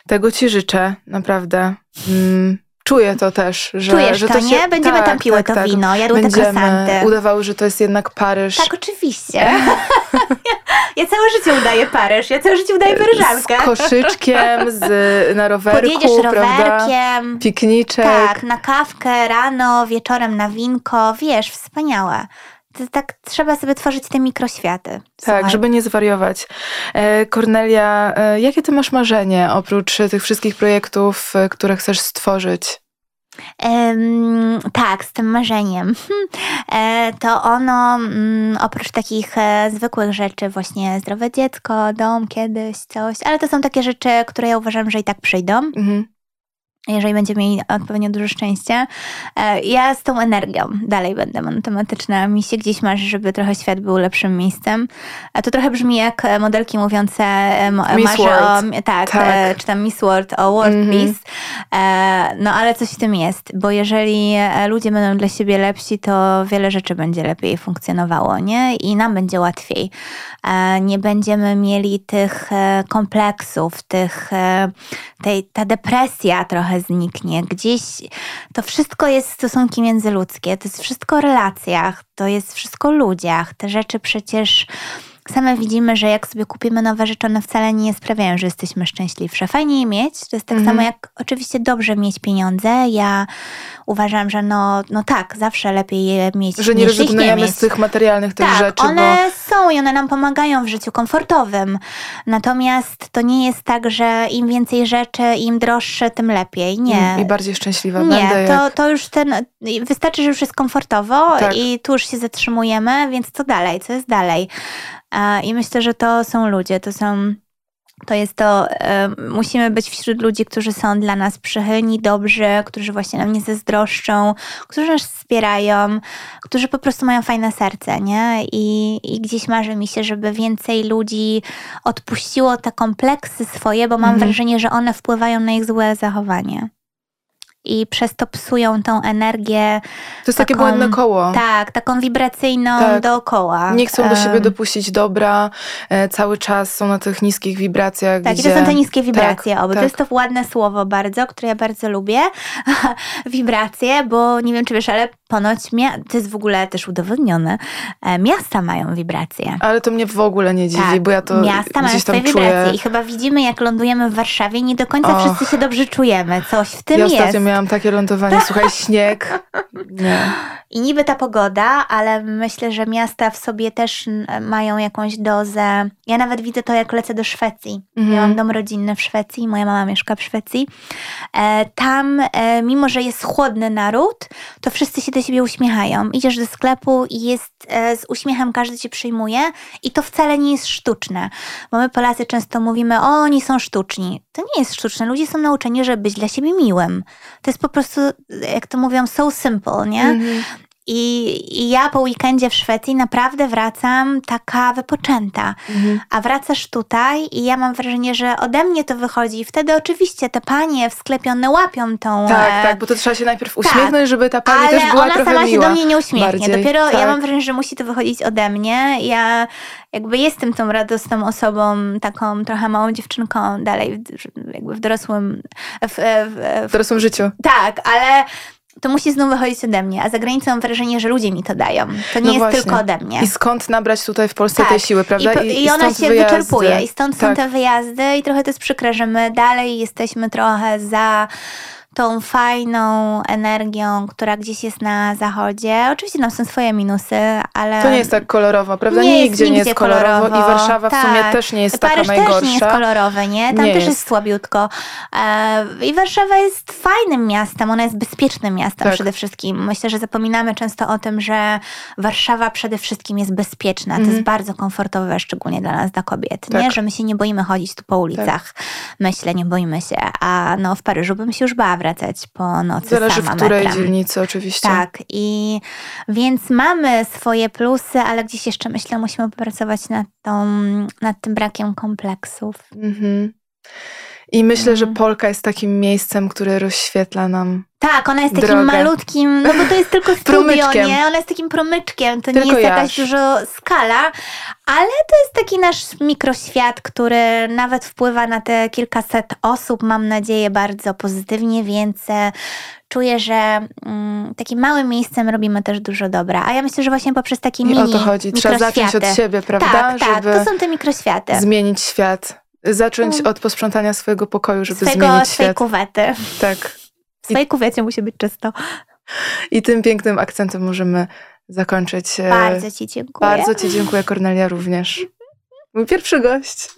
Tego ci życzę, naprawdę. Mm, czuję to też, że, Czujesz że to, to nie? się, Będziemy tak, tam piły tak, to tak. wino, jadły te Będziemy krosanty. udawały, że to jest jednak Paryż. Tak, oczywiście. ja całe życie udaję Paryż, ja całe życie udaję Paryżankę. Z koszyczkiem, z, na rowerku, Podjedziesz prawda? rowerkiem. Pikniczek. Tak, na kawkę, rano, wieczorem na winko. Wiesz, wspaniałe. Tak trzeba sobie tworzyć te mikroświaty. Tak, Słuchaj. żeby nie zwariować. E, Kornelia, e, jakie ty masz marzenie oprócz e, tych wszystkich projektów, które chcesz stworzyć? Em, tak, z tym marzeniem. E, to ono, mm, oprócz takich zwykłych rzeczy, właśnie zdrowe dziecko, dom kiedyś, coś, ale to są takie rzeczy, które ja uważam, że i tak przyjdą. Mhm. Jeżeli będziemy mieli odpowiednio dużo szczęścia. E, Ja z tą energią dalej będę monotematyczna. Mi się gdzieś marzy, żeby trochę świat był lepszym miejscem. A to trochę brzmi jak e, modelki mówiące, e, Miss World. o, tak, Tak. e, czy tam Miss World, o World Mhm. Peace. E, No ale coś w tym jest, bo jeżeli e, ludzie będą dla siebie lepsi, to wiele rzeczy będzie lepiej funkcjonowało, nie? I nam będzie łatwiej. E, Nie będziemy mieli tych e, kompleksów, tych, e, tej, ta depresja trochę zniknie. Gdzieś to wszystko jest stosunki międzyludzkie, to jest wszystko o relacjach, to jest wszystko o ludziach. Te rzeczy przecież same widzimy, że jak sobie kupimy nowe rzeczy, one wcale nie sprawiają, że jesteśmy szczęśliwsze. Fajnie je mieć, to jest tak Mhm. samo jak oczywiście dobrze mieć pieniądze. Ja uważam, że no, no tak, zawsze lepiej je mieć Że nie rezygnujemy z tych materialnych tych tak, rzeczy, one bo są i one nam pomagają w życiu komfortowym. Natomiast to nie jest tak, że im więcej rzeczy, im droższe, tym lepiej. Nie. i bardziej szczęśliwa będę. Nie, jak... to, to już ten. Wystarczy, że już jest komfortowo Tak. i tu już się zatrzymujemy, więc co dalej? Co jest dalej? I myślę, że to są ludzie, to są. To jest to, e, musimy być wśród ludzi, którzy są dla nas przychylni, dobrzy, którzy właśnie nam nie zazdroszczą, którzy nas wspierają, którzy po prostu mają fajne serce, nie? I, I gdzieś marzy mi się, żeby więcej ludzi odpuściło te kompleksy swoje, bo mam Mhm. wrażenie, że one wpływają na ich złe zachowanie. I przez to psują tą energię, To jest takie taką- błędne koło. tak, taką wibracyjną Tak. dookoła. Nie chcą do siebie dopuścić dobra, e, cały czas są na tych niskich wibracjach, Tak, i gdzie... to są te niskie wibracje tak, oby. tak. To jest to ładne słowo bardzo, które ja bardzo lubię. wibracje, bo nie wiem, czy wiesz, ale ponoć to jest w ogóle też udowodnione. E, miasta mają wibracje. Ale to mnie w ogóle nie dziwi, Tak, bo ja to miasta mają swoje czuję. wibracje i chyba widzimy, jak lądujemy w Warszawie, nie do końca Och. wszyscy się dobrze czujemy. Coś w tym Ja jest. Miałam takie lądowanie, słuchaj, śnieg. Nie. I niby ta pogoda, ale myślę, że miasta w sobie też mają jakąś dozę. Ja nawet widzę to, jak lecę do Szwecji. Mhm. Ja mam dom rodzinny w Szwecji, moja mama mieszka w Szwecji. E, tam, e, mimo że jest chłodny naród, to wszyscy się do siebie uśmiechają. Idziesz do sklepu i jest e, z uśmiechem każdy cię przyjmuje i to wcale nie jest sztuczne. Bo my Polacy często mówimy, o oni są sztuczni. To nie jest sztuczne. Ludzie są nauczeni, żeby być dla siebie miłym. To jest po prostu, jak to mówią, so simple, nie? Mhm. I, I ja po weekendzie w Szwecji naprawdę wracam taka wypoczęta. Mhm. A wracasz tutaj i ja mam wrażenie, że ode mnie to wychodzi. I wtedy oczywiście te panie w sklepie, one łapią tą... Tak, e, tak, bo to trzeba się najpierw uśmiechnąć, żeby ta pani też była ona trochę sama miła. się do mnie nie uśmiechnie. bardziej, Dopiero tak. ja mam wrażenie, że musi to wychodzić ode mnie. Ja jakby jestem tą radosną osobą, taką trochę małą dziewczynką dalej, jakby w dorosłym... W, w, W dorosłym życiu. tak, ale to musi znów wychodzić ode mnie. A za granicą mam wrażenie, że ludzie mi to dają. To nie No jest właśnie. tylko ode mnie. I skąd nabrać tutaj w Polsce Tak. tej siły, prawda? I, po- i ona stąd się wyjazdy. wyczerpuje. I stąd są Tak. te wyjazdy i trochę to jest przykre, że my dalej jesteśmy trochę za tą fajną energią, która gdzieś jest na zachodzie. Oczywiście tam są swoje minusy, ale... To nie jest tak kolorowo, prawda? Nie jest nigdzie nie jest nigdzie kolorowo, kolorowo. i Warszawa w sumie Tak. też nie jest Paryż taka najgorsza. też nie jest kolorowe, nie? Tam Nie też jest. jest, słabiutko. E, I Warszawa jest fajnym miastem, ona jest bezpiecznym miastem Tak. przede wszystkim. Myślę, że zapominamy często o tym, że Warszawa przede wszystkim jest bezpieczna. To Mhm. jest bardzo komfortowe, szczególnie dla nas, dla kobiet, nie? Tak. Że my się nie boimy chodzić tu po ulicach. Myślę, nie boimy się. A no w Paryżu bym się już bała wracać po nocy Zależy sama w której metrem. dzielnicy oczywiście. Tak, i więc mamy swoje plusy, ale gdzieś jeszcze myślę, musimy popracować nad, tą, nad tym brakiem kompleksów. Mhm. I myślę, że Mhm. Polka jest takim miejscem, które rozświetla nam. Tak, ona jest takim Drogę. malutkim, no bo to jest tylko studio, Promyczkiem. nie? Ona jest takim promyczkiem, to Tylko nie jest jakaś jaż. dużo skala, ale to jest taki nasz mikroświat, który nawet wpływa na te kilkaset osób, mam nadzieję, bardzo pozytywnie, więc e, czuję, że mm, takim małym miejscem robimy też dużo dobra. A ja myślę, że właśnie poprzez takie I mini o to chodzi. Trzeba zacząć od siebie, prawda? Tak, tak, żeby to są te mikroświaty. zmienić świat. Zacząć Mm. od posprzątania swojego pokoju, żeby Swojego, zmienić swojej świat. kuwety. Tak. W swojej kuwecie musi być czysto. I tym pięknym akcentem możemy zakończyć. E, Bardzo Ci dziękuję. Bardzo Ci dziękuję, Kornelia, również. Mój pierwszy gość.